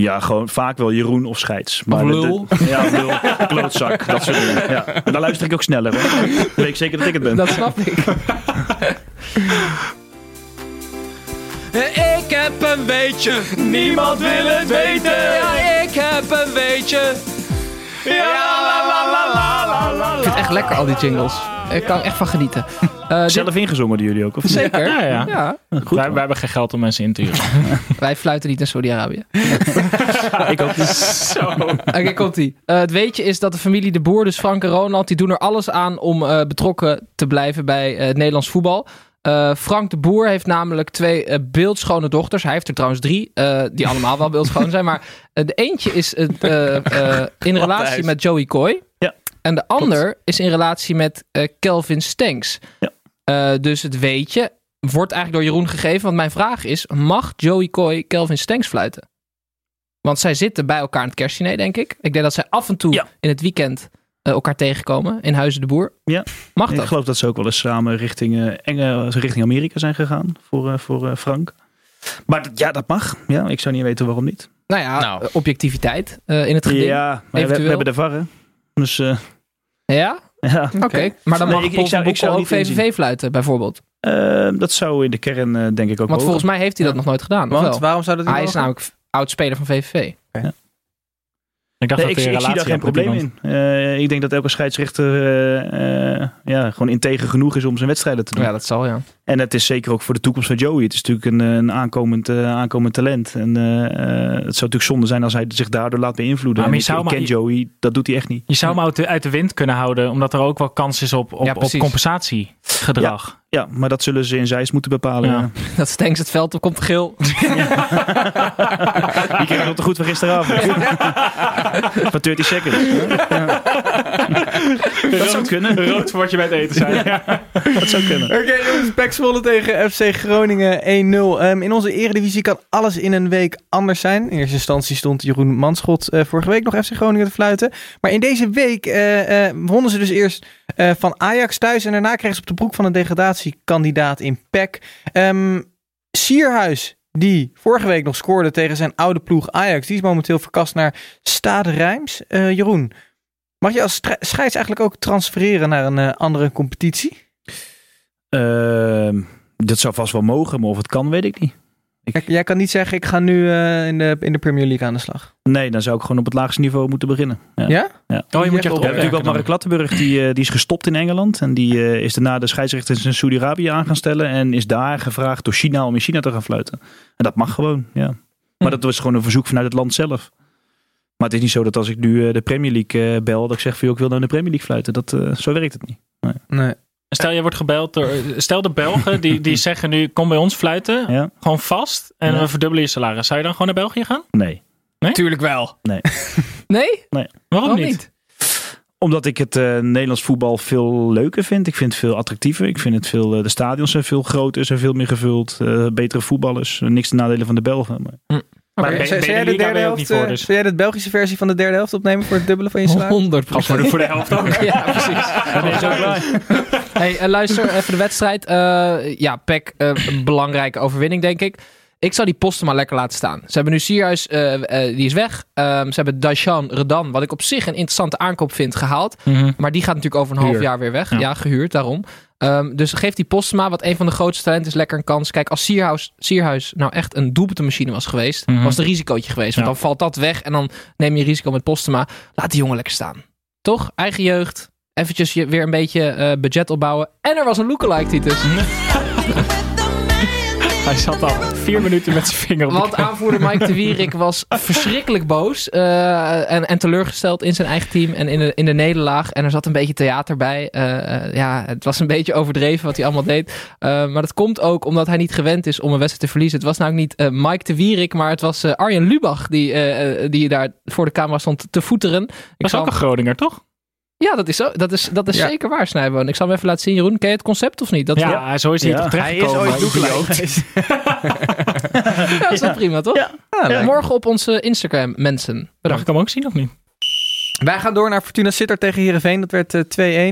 ja, gewoon vaak wel Jeroen of Scheids. Maar Of de- de- lul. ja, lul, klootzak, dat soort dingen. Ja. En dan luister ik ook sneller. Hoor. Dan weet ik zeker dat ik het ben. Dat snap ik. Ik heb een weetje, niemand wil het weten. Ja, ik heb een weetje. Ik vind het echt lekker, al die jingles. Ik kan echt van genieten. Eh, dit- Zelf ingezongen door jullie ook, of niet? Zeker. Ja, ja. Ja, Goed, wij, hebben geen geld om mensen in te huren. wij fluiten niet in Saudi-Arabië. ik ook niet. Zo. Oké, komt ie. het weetje is dat de familie De Boer, dus Frank en Ronald, die doen er alles aan om eh, betrokken te blijven bij eh, het Nederlands voetbal. Eh, Frank de Boer heeft namelijk twee eh, beeldschone dochters. Hij heeft er trouwens drie, eh, die allemaal wel beeldschoon zijn. Maar de eentje is in relatie met Joey Coy. Ja, En de ander is in relatie met Kelvin Stenks. Ja. Dus het weetje wordt eigenlijk door Jeroen gegeven. Want mijn vraag is, mag Joey Coy Kelvin Stenks fluiten? Want zij zitten bij elkaar in het kerstdiner, denk ik. Ik denk dat zij af en toe Ja. in het weekend elkaar tegenkomen in Huizen de Boer. Ja. Mag Ik dat? geloof dat ze ook wel eens samen richting, eh, Enge, richting Amerika zijn gegaan voor, eh, voor eh, Frank. Maar dat- ja, dat mag. Ja, ik zou niet weten waarom niet. Nou ja, Nou. eh, objectiviteit eh, in het geding. Ja, maar we, hebben de VAR, hè. Dus eh, Ja? ja, Oké. Maar dan Nee, mag ik- ik zou- ik zou ook VVV inzien. fluiten, bijvoorbeeld. Eh, dat zou in de kern eh, denk ik ook Want mogen. volgens mij heeft hij dat nog nooit gedaan. of Want waarom zou dat Hij is namelijk oud-speler van VVV. Ik dacht Nee, dat ik zie daar geen probleem in. Eh, ik denk dat elke scheidsrechter eh, eh, ja, gewoon integer genoeg is om zijn wedstrijden te doen. Ja, dat zal ja. En het is zeker ook voor de toekomst van Joey. Het is natuurlijk een, een aankomend, eh, aankomend talent. En eh, eh, het zou natuurlijk zonde zijn als hij zich daardoor laat beïnvloeden. Maar je ik, zou ik maar- ken Joey, dat doet hij echt niet. Je zou hem uit de, uit de wind kunnen houden, omdat er ook wel kans is op, op, Ja, compensatiegedrag. Ja, maar dat zullen ze in Zeist moeten bepalen. Ja. Ja. Dat Stenks het veld op komt geel. Die kreeg nog te goed van gisteravond. van 30 seconds. Ja. Dat zou kunnen. Rood wordt je bij het eten zijn. Ja. Dat zou kunnen. Oké jongens, Zwolle tegen FC Groningen 1-0. Ehm, in onze eredivisie kan alles in een week anders zijn. In eerste instantie stond Jeroen Manschot eh, vorige week nog FC Groningen te fluiten. Maar in deze week eh, wonnen ze dus eerst van Ajax thuis. En daarna kregen ze op de broek van een degradatiekandidaat in Pek. Ehm Sierhuis, die vorige week nog scoorde tegen zijn oude ploeg Ajax. Die is momenteel verkast naar Stade Rijms. Jeroen, mag je als scheids eigenlijk ook transfereren naar een andere competitie? Ehm, dat zou vast wel mogen, maar of het kan, weet ik niet. Kijk, jij kan niet zeggen, ik ga nu eh, in, de, in de Premier League aan de slag. Nee, dan zou ik gewoon op het laagste niveau moeten beginnen. Ja. Ja? Oh, je moet je echt We hebben natuurlijk ook Mark dan. Lattenburg, die, eh, die is gestopt in Engeland. En die eh, is daarna de scheidsrechters in Saudi-Arabië aan gaan stellen. En is daar gevraagd door China om in China te gaan fluiten. En dat mag gewoon, ja. Maar dat was gewoon een verzoek vanuit het land zelf. Maar het is niet zo dat als ik nu de Premier League bel, dat ik zeg van, joh, ik wil nou in de Premier League fluiten. Dat, eh, zo werkt het niet. Nee. Stel, je wordt gebeld door. Stel de Belgen die, die zeggen nu: kom bij ons fluiten. Ja? Gewoon vast. En Ja. we verdubbelen je salaris. Zou je dan gewoon naar België gaan? Nee. Tuurlijk wel. Nee. Nee? Waarom Waarom niet? niet? Omdat ik het eh, Nederlands voetbal veel leuker vind. Ik vind het veel attractiever. Ik vind het veel, eh, de stadions zijn veel groter, zijn veel meer gevuld. eh, betere voetballers. Niks te nadelen van de Belgen. Maar Maar Ben zou je jij de derde ook helft, niet voor, eh, dus. zou jij de Belgische versie van de derde helft opnemen voor het dubbele van je salaris? 100 Gewoon voor de, voor de helft ook. Ja, precies. Nee, zo klaar. Hey, eh, luister even de wedstrijd. Eh, ja, PEC, eh, een belangrijke overwinning, denk ik. Ik zou die posten maar lekker laten staan. Ze hebben nu Sierhuis, eh, eh, die is weg. Ehm, ze hebben Daishan Redan, wat ik op zich een interessante aankoop vind, gehaald. Mhm. Maar die gaat natuurlijk over een half Huur. jaar weer weg. Ja, Ja. gehuurd, daarom. Ehm, dus geef die Postma, wat een van de grootste talenten is, lekker een kans. Kijk, als Sierhuis, Sierhuis nou echt een doelpuntenmachine was geweest, Mhm. was het een risicootje geweest. Want Ja. dan valt dat weg en dan neem je risico met Postma. Laat die jongen lekker staan. Toch? Eigen jeugd. Eventjes je weer een beetje eh, budget opbouwen. En er was een lookalike, Titus. Hij zat al vier minuten met zijn vinger op Want aanvoerder Mike de Wierik was verschrikkelijk boos. eh, en, en teleurgesteld in zijn eigen team en in de, in de nederlaag. En er zat een beetje theater bij. Eh, eh, ja, het was een beetje overdreven wat hij allemaal deed. Maar dat komt ook omdat hij niet gewend is om een wedstrijd te verliezen. Het was nou niet Mike de Wierik, maar het was Arjen Lubach die, die daar voor de camera stond te voeteren. Dat is ook een Groninger, toch? Ja, dat is, zo, dat is, dat is Ja. zeker waar, Snijboon. Ik zal hem even laten zien, Jeroen. Ken je het concept of niet? Dat Ja, zo is hij Ja. toch Hij is ooit. Ja, dat is wel prima, toch? Ja. Ah. Morgen op onze Instagram, mensen. Mag Bedankt. ik hem ook zien of niet? Wij gaan door naar Fortuna Sittard tegen Heerenveen. Dat werd eh,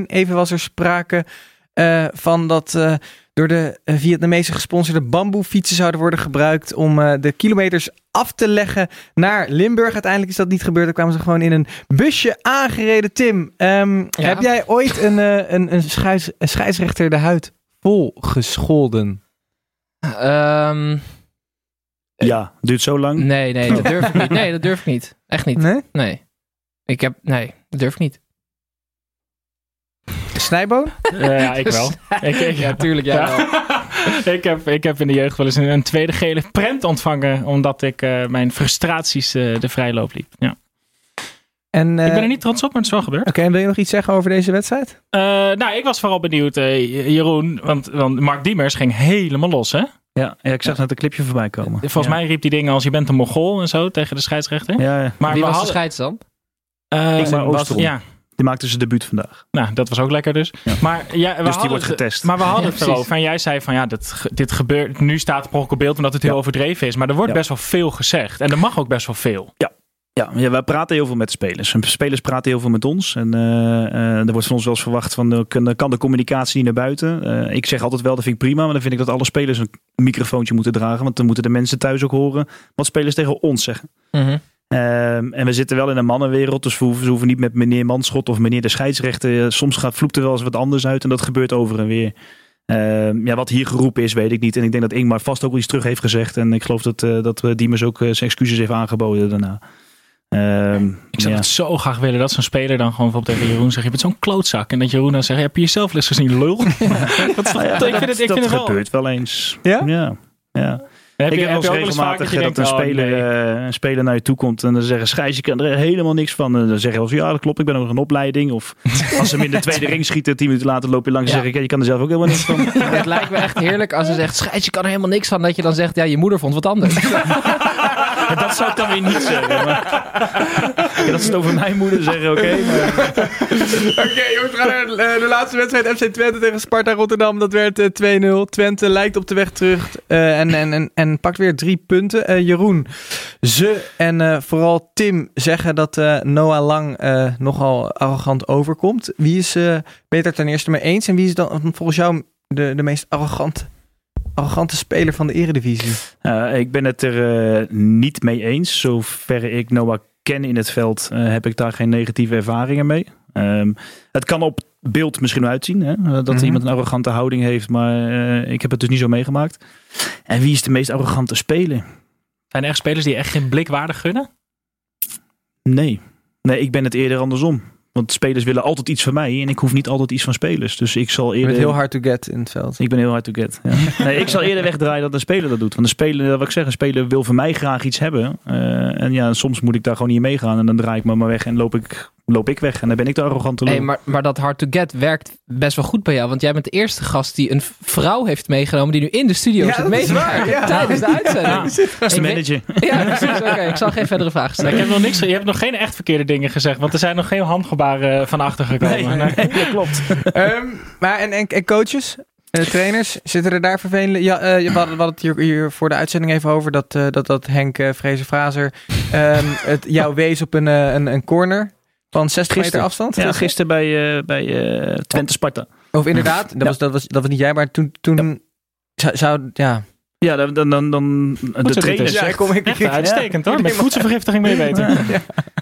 2-1. Even was er sprake eh, van dat eh, door de eh, Vietnamese gesponsorde bamboefietsen zouden worden gebruikt om eh, de kilometers af te leggen naar Limburg. Uiteindelijk is dat niet gebeurd. Dan kwamen ze gewoon in een busje aangereden. Tim, ehm, heb jij ooit een, eh, een, een, scheids, een scheidsrechter de huid vol gescholden? Ehm, ja, duurt zo lang. nee, nee, dat durf ik niet. Nee, dat durf ik niet. Echt niet. Nee? Nee. Ik heb, nee. Dat durf ik niet. Snijboon? Eh, ja, ik wel. ik, ik, Ja, tuurlijk. Ja, wel. ik, heb, ik heb in de jeugd wel eens een, een tweede gele prent ontvangen. Omdat ik eh, mijn frustraties eh, de vrijloop liep. Ja. En, eh, ik ben er niet trots op, maar het is wel gebeurd. Oké, en wil je nog iets zeggen over deze wedstrijd? Eh, nou, ik was vooral benieuwd, eh, Jeroen. Want, want Mark Diemers ging helemaal los, hè? Ja, ja, ik zag net een clipje voorbij komen. Volgens ja. mij riep die dingen als je bent een mogol en zo tegen de scheidsrechter. Ja, ja. Maar Wie was de hadden- scheids dan? Eh, Ingmar was- Oosterom. Ja, Die maakte zijn debuut vandaag. nou, dat was ook lekker dus. Ja. Maar, ja, we Dus die wordt het- getest. Maar we hadden Ja, het erover. En jij zei van ja, dit, dit gebeurt. Nu staat het op beeld omdat het heel Ja. overdreven is. Maar er wordt Ja. best wel veel gezegd. En er mag ook best wel veel. Ja, ja, wij praten heel veel met spelers. En spelers praten heel veel met ons. En eh, eh, er wordt van ons wel eens verwacht van, eh, kan, kan de communicatie niet naar buiten? Ik zeg altijd wel, dat vind ik prima. Maar dan vind ik dat alle spelers een microfoontje moeten dragen. Want dan moeten de mensen thuis ook horen wat spelers tegen ons zeggen. Mhm. Ehm, en we zitten wel in een mannenwereld, dus we hoeven, ze hoeven niet met meneer Manschot of meneer de scheidsrechter. Eh, Soms gaat, vloekt er wel eens wat anders uit en dat gebeurt over en weer. Ehm, ja, wat hier geroepen is, weet ik niet. En ik denk dat Ingmar vast ook wel iets terug heeft gezegd. En ik geloof dat, eh dat Diemers ook eh, zijn excuses heeft aangeboden daarna. Ehm, Ik zou ja. het zo graag willen dat zo'n speler dan gewoon bijvoorbeeld tegen Jeroen zegt: Je bent zo'n klootzak. En dat Jeroen dan zegt: Heb je jezelf eens gezien, lul? dat, ik dat, vind het, ik dat vind het wel. gebeurt wel eens. Ja? Ja. Heb ik je, heb vaak regelmatig dat je dat een oh, speler, nee. eh, een speler naar je toe komt en dan zeggen Schijs, je kan er helemaal niks van. En dan zeg je wel eens, ja dat klopt, ik ben nog een opleiding. Of als ze hem in de tweede ring schieten, tien minuten later loop je langs en Ja. zeg ik, ja, je kan er zelf ook helemaal niks van. Het lijkt me echt heerlijk als ze zegt, scheids, je kan er helemaal niks van. Dat je dan zegt, ja, je moeder vond wat anders. Ja, dat zou ik dan weer niet zeggen. Maar... Ja, dat ze het over mijn moeder zeggen, oké. maar... Oké, jongens, we gaan naar eh, de laatste wedstrijd. FC Twente tegen Sparta Rotterdam. Dat werd eh, 2-0. Twente lijkt op de weg terug eh, en, en, en, en pakt weer drie punten. Eh, Jeroen, ze en eh, vooral Tim zeggen dat eh, Noah Lang nogal arrogant overkomt. Wie is beter ten eerste mee eens? En wie is dan volgens jou de, de meest arrogante, arrogante speler van de eredivisie? Ik ben het er niet mee eens. Zover ik Noah ken in het veld, heb ik daar geen negatieve ervaringen mee. Ehm, het kan op beeld misschien wel uitzien hè? dat Mhm. iemand een arrogante houding heeft, maar eh, ik heb het dus niet zo meegemaakt. En wie is de meest arrogante speler? Zijn er echt spelers die echt geen blik waardig gunnen? Nee. Nee, ik ben het eerder andersom. Want spelers willen altijd iets van mij en ik hoef niet altijd iets van spelers. Dus ik zal Je eerder... bent heel hard to get in het veld. Ik ben heel hard to get. Ja. Nee, ik zal eerder wegdraaien dat een speler dat doet. Want een speler, wat ik zeg, een speler wil van mij graag iets hebben. Eh, en ja, soms moet ik daar gewoon niet meegaan. En dan draai ik me maar weg en loop ik, loop ik weg. En dan ben ik de arrogante lul. Hey, maar, maar dat hard to get werkt best wel goed bij jou. Want jij bent de eerste gast die een vrouw heeft meegenomen die nu in de studio Ja, zit ja. tijdens de uitzending. Ja. dat is de Ik weet- manager. Ja, precies. Oké, ik zal geen verdere vragen Ik stellen. heb nog niks, je hebt nog geen echt verkeerde dingen gezegd, want er zijn nog geen handgebaren eh, van achter gekomen. Nee, nee, dat klopt. Ehm, maar en, en, en coaches, eh, trainers, zitten er daar vervelende... Ja, eh, we, hadden, we hadden het hier, hier voor de uitzending even over dat, eh, dat, dat Henk uh, Vrezen-Frazer ehm, het jou wees op een, een, een corner van 60 meter afstand. Ja, gisteren bij, eh, bij eh, Twente Sparta. Of inderdaad, dat, Ja. was, dat, was, dat was niet jij, maar toen, toen zou, zou... Ja, Ja, dan, dan, dan, dan de trainer is. ja zegt, kom ik... Echt uitstekend hoor, met voedselvergiftiging mee weten.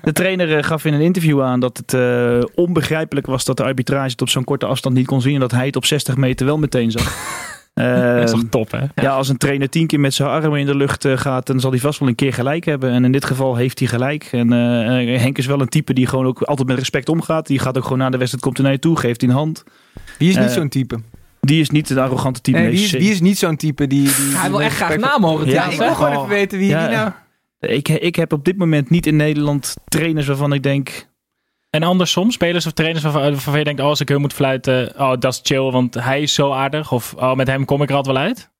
De trainer eh, gaf in een interview aan dat het eh, onbegrijpelijk was dat de arbitrage het op zo'n korte afstand niet kon zien. En dat hij het op 60 meter wel meteen zag. Dat is Ehm, toch top hè? Ja, als een trainer tien keer met zijn armen in de lucht eh, gaat, dan zal hij vast wel een keer gelijk hebben. En in dit geval heeft hij gelijk. En eh, eh, Henk is wel een type die gewoon ook altijd met respect omgaat. Die gaat ook gewoon na de wedstrijd, komt hij naar je toe, geeft hij een hand. Wie is niet zo'n type? Die is niet een arrogante type. Nee, wie, is, zeker. wie is niet zo'n type die... die Hij wil die echt graag namen horen. Ja, ik wil gewoon even weten wie, Ja. wie nou... ik, ik heb op dit moment niet in Nederland trainers waarvan ik denk... En andersom, spelers of trainers waarvan, waarvan je denkt, oh, als ik hem moet fluiten, oh, dat is chill, want hij is zo aardig. Of oh, met hem kom ik er altijd wel uit.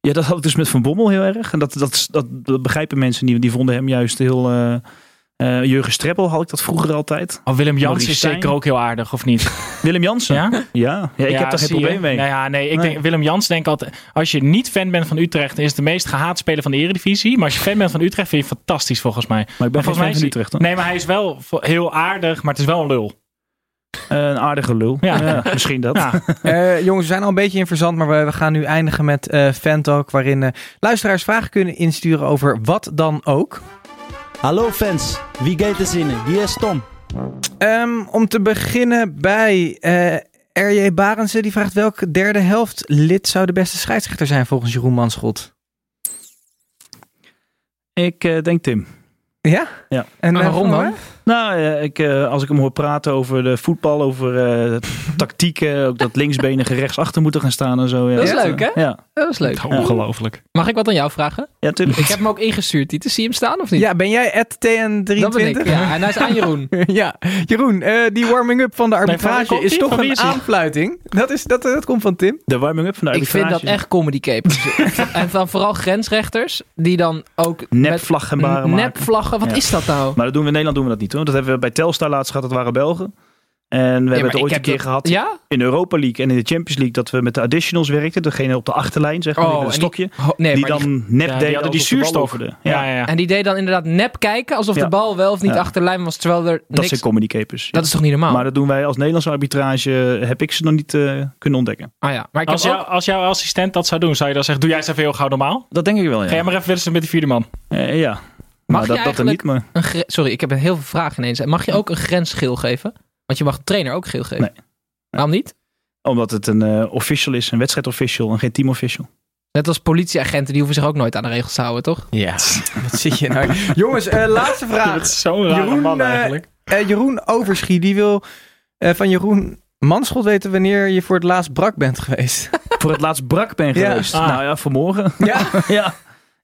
Ja, dat had dus met Van Bommel heel erg. En dat, dat, dat, dat begrijpen mensen niet. Die vonden hem juist heel... eh eh, Jurgen Streppel had ik dat vroeger altijd. Oh, Willem Jans is zeker ook heel aardig, of niet? Willem Jansen. Ja, Ja? ja. ik heb daar geen je. probleem mee. Nou ja, nee, ik Nee. denk, Willem Jans denk altijd, als je niet fan bent van Utrecht, is het de meest gehaat speler van de Eredivisie. Maar als je fan bent van Utrecht, vind je het fantastisch volgens mij. Maar ik ben geen volgens mij fan van Utrecht. hoor. Nee, maar hij is wel heel aardig, maar het is wel een lul. Eh, een aardige lul. Ja. Ja, misschien dat. Ja. Eh, jongens, we zijn al een beetje in verzand, maar we, we gaan nu eindigen met eh Fan Talk, waarin eh, luisteraars vragen kunnen insturen over wat dan ook. Hallo fans, wie gaat er zinnen? Hier is Tom. Ehm, om te beginnen bij eh R.J. Barendse, die vraagt welke derde helft lid zou de beste scheidsrechter zijn volgens Jeroen Manschot? Ik eh, denk Tim. Ja? Ja. En En eh, waarom dan? Nou, eh, ik, eh, als ik hem hoor praten over de voetbal, over eh, tactieken, ook dat linksbenige rechtsachter moeten gaan staan en zo. Ja. Dat is leuk, hè? Ja, Dat is leuk. Ongelooflijk. Mag ik wat aan jou vragen? ja tuurlijk. Ik heb hem ook ingestuurd, Tieten. Zie je hem staan of niet? Ja, ben jij TN23? dat ben ik. Ja, en hij is aan Jeroen. Ja, Jeroen, eh, die warming-up van de arbitrage is die? toch Van een is die? aanfluiting. Dat, is, dat, dat komt van Tim. De warming-up van de Ik vind arbitrage. dat echt comedy capers. en dan vooral grensrechters die dan ook Nepvlaggebaren met maken. nepvlaggen. Wat Ja. is dat nou? Maar dat doen we in Nederland doen we dat niet hoor. Dat hebben we bij Telstar laatst gehad, dat waren Belgen. En we Ja, hebben het ooit een keer dat- gehad Ja? in de Europa League en in de Champions League dat we met de additionals werkten. Degene op de achterlijn, zeg maar, die met een Oh, die- stokje. Nee, die maar die- dan nep Ja, deed die die zuurstof. de- Ja, ja, ja. En die deed dan inderdaad nep kijken alsof Ja. de bal wel of niet Ja. achter de lijn was, terwijl er Dat niks... zijn comedy capers. Dat is toch niet normaal? Maar dat doen wij als Nederlandse arbitrage, heb ik ze nog niet eh, kunnen ontdekken. ah ja, maar ik Als, heb jou, ook... als jouw assistent dat zou doen, zou je dan zeggen, doe jij eens even heel gauw normaal? Dat denk ik wel, ja. Ga jij maar even wisselen met die vierde man. Eh, ja. Mag maar je dat, dat er eigenlijk- niet, maar... Een Sorry, ik heb heel veel vragen ineens. Mag je ook een grensgeel geven? Want je mag de trainer ook geel geven. Nee. Waarom niet? Omdat het een eh, official is, een wedstrijdofficial en geen teamofficial. Net als politieagenten, die hoeven zich ook nooit aan de regels te houden, toch? Ja, wat zit je nou? Jongens, eh, laatste Dat vraag. is zo'n rare Jeroen, man eh, eigenlijk. Eh, Jeroen Overschie, die wil eh, van Jeroen Manschot weten wanneer je voor het laatst brak bent geweest. Voor het laatst brak ben Ja. geweest. Ah. Nou ja, vanmorgen. ja. ja.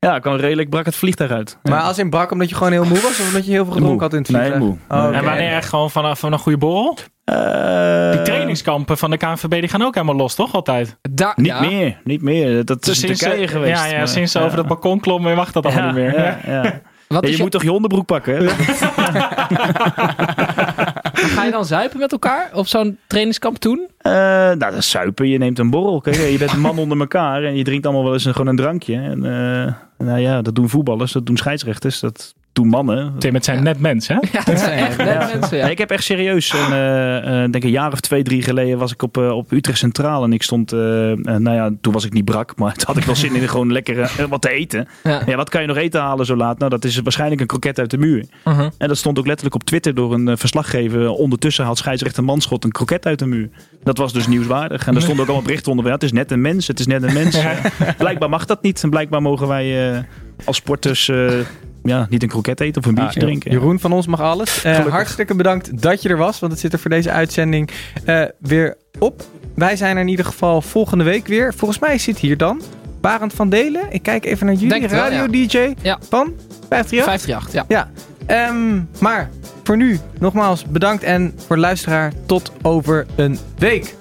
Ja, ik kwam redelijk brak het vliegtuig uit. Maar als in brak omdat je gewoon heel moe was of omdat je heel veel gedronken had in het Nee, vliegtuig? moe. Oh. En wanneer echt gewoon vanaf van een goede borrel? Eh, Die trainingskampen van de KNVB die gaan ook helemaal los, toch? Altijd. Da Niet ja. meer, niet meer. Dat is in sinds Turkije ze- geweest. Ja, ja maar- sinds ze over dat balkon klommen mag dat allemaal Ja, niet meer. ja, ja. Wat je je, moet toch je onderbroek pakken, hè? Ga je dan zuipen met elkaar op zo'n trainingskamp toen? Eh, nou, dat is suipen. Je neemt een borrel. Kijk, je bent een man onder elkaar en je drinkt allemaal wel eens een, gewoon een drankje. En, eh, nou ja, dat doen voetballers, dat doen scheidsrechters, dat doen mannen. Tim, het zijn net mensen, hè? Ja, dat zijn echt net mensen, ja. Ik heb echt serieus, een, eh, eh, denk een jaar of twee, drie geleden was ik op, eh, op Utrecht Centraal en ik stond, nou ja, toen was ik niet brak, maar toen had ik wel zin in gewoon lekker wat te eten. Ja. Ja, wat kan je nog eten halen zo laat? Nou, dat is waarschijnlijk een kroket uit de muur. Mhm. En dat stond ook letterlijk op Twitter door een verslaggever. Ondertussen had scheidsrechter Manschot een kroket uit de muur. Dat was dus nieuwswaardig. En er stonden ook allemaal berichten onder. Ja, het is net een mens, het is net een mens. Blijkbaar mag dat niet. En blijkbaar mogen wij eh, als sporters eh, ja, niet een kroket eten of een biertje Ah, drinken. Jeroen van ons mag alles. Eh, hartstikke bedankt dat je er was, want het zit er voor deze uitzending eh, weer op. Wij zijn er in ieder geval volgende week weer. Volgens mij zit hier dan Barend van Delen. Ik kijk even naar jullie, radio-dj Ja. van 538. 538, ja. Ja, ehm, maar voor nu nogmaals bedankt en voor de luisteraar tot over een week.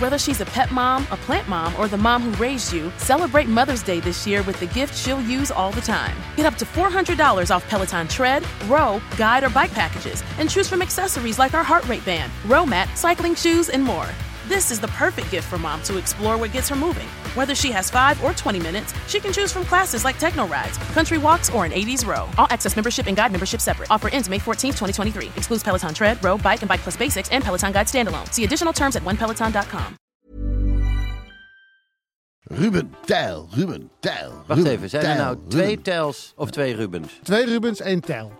Whether she's a pet mom, a plant mom, or the mom who raised you, celebrate Mother's Day this year with the gift she'll use all the time. Get up to $400 off Peloton tread, row, guide, or bike packages, and choose from accessories like our heart rate band, row mat, cycling shoes, and more. This is the perfect gift for mom to explore what gets her moving. Whether she has five or 20 minutes, she can choose from classes like techno rides, country walks, or an 80s row. All access membership and guide membership separate. Offer ends May 14th, 2023. Excludes Peloton tread, row, bike, and bike plus basics and Peloton guide standalone. See additional terms at onepeloton.com. Ruben Tijl, Ruben Tijl. Wacht Ruben, even, zijn er Tijl, nou twee Ruben. Tels of twee Rubens? Twee Rubens, één Tel.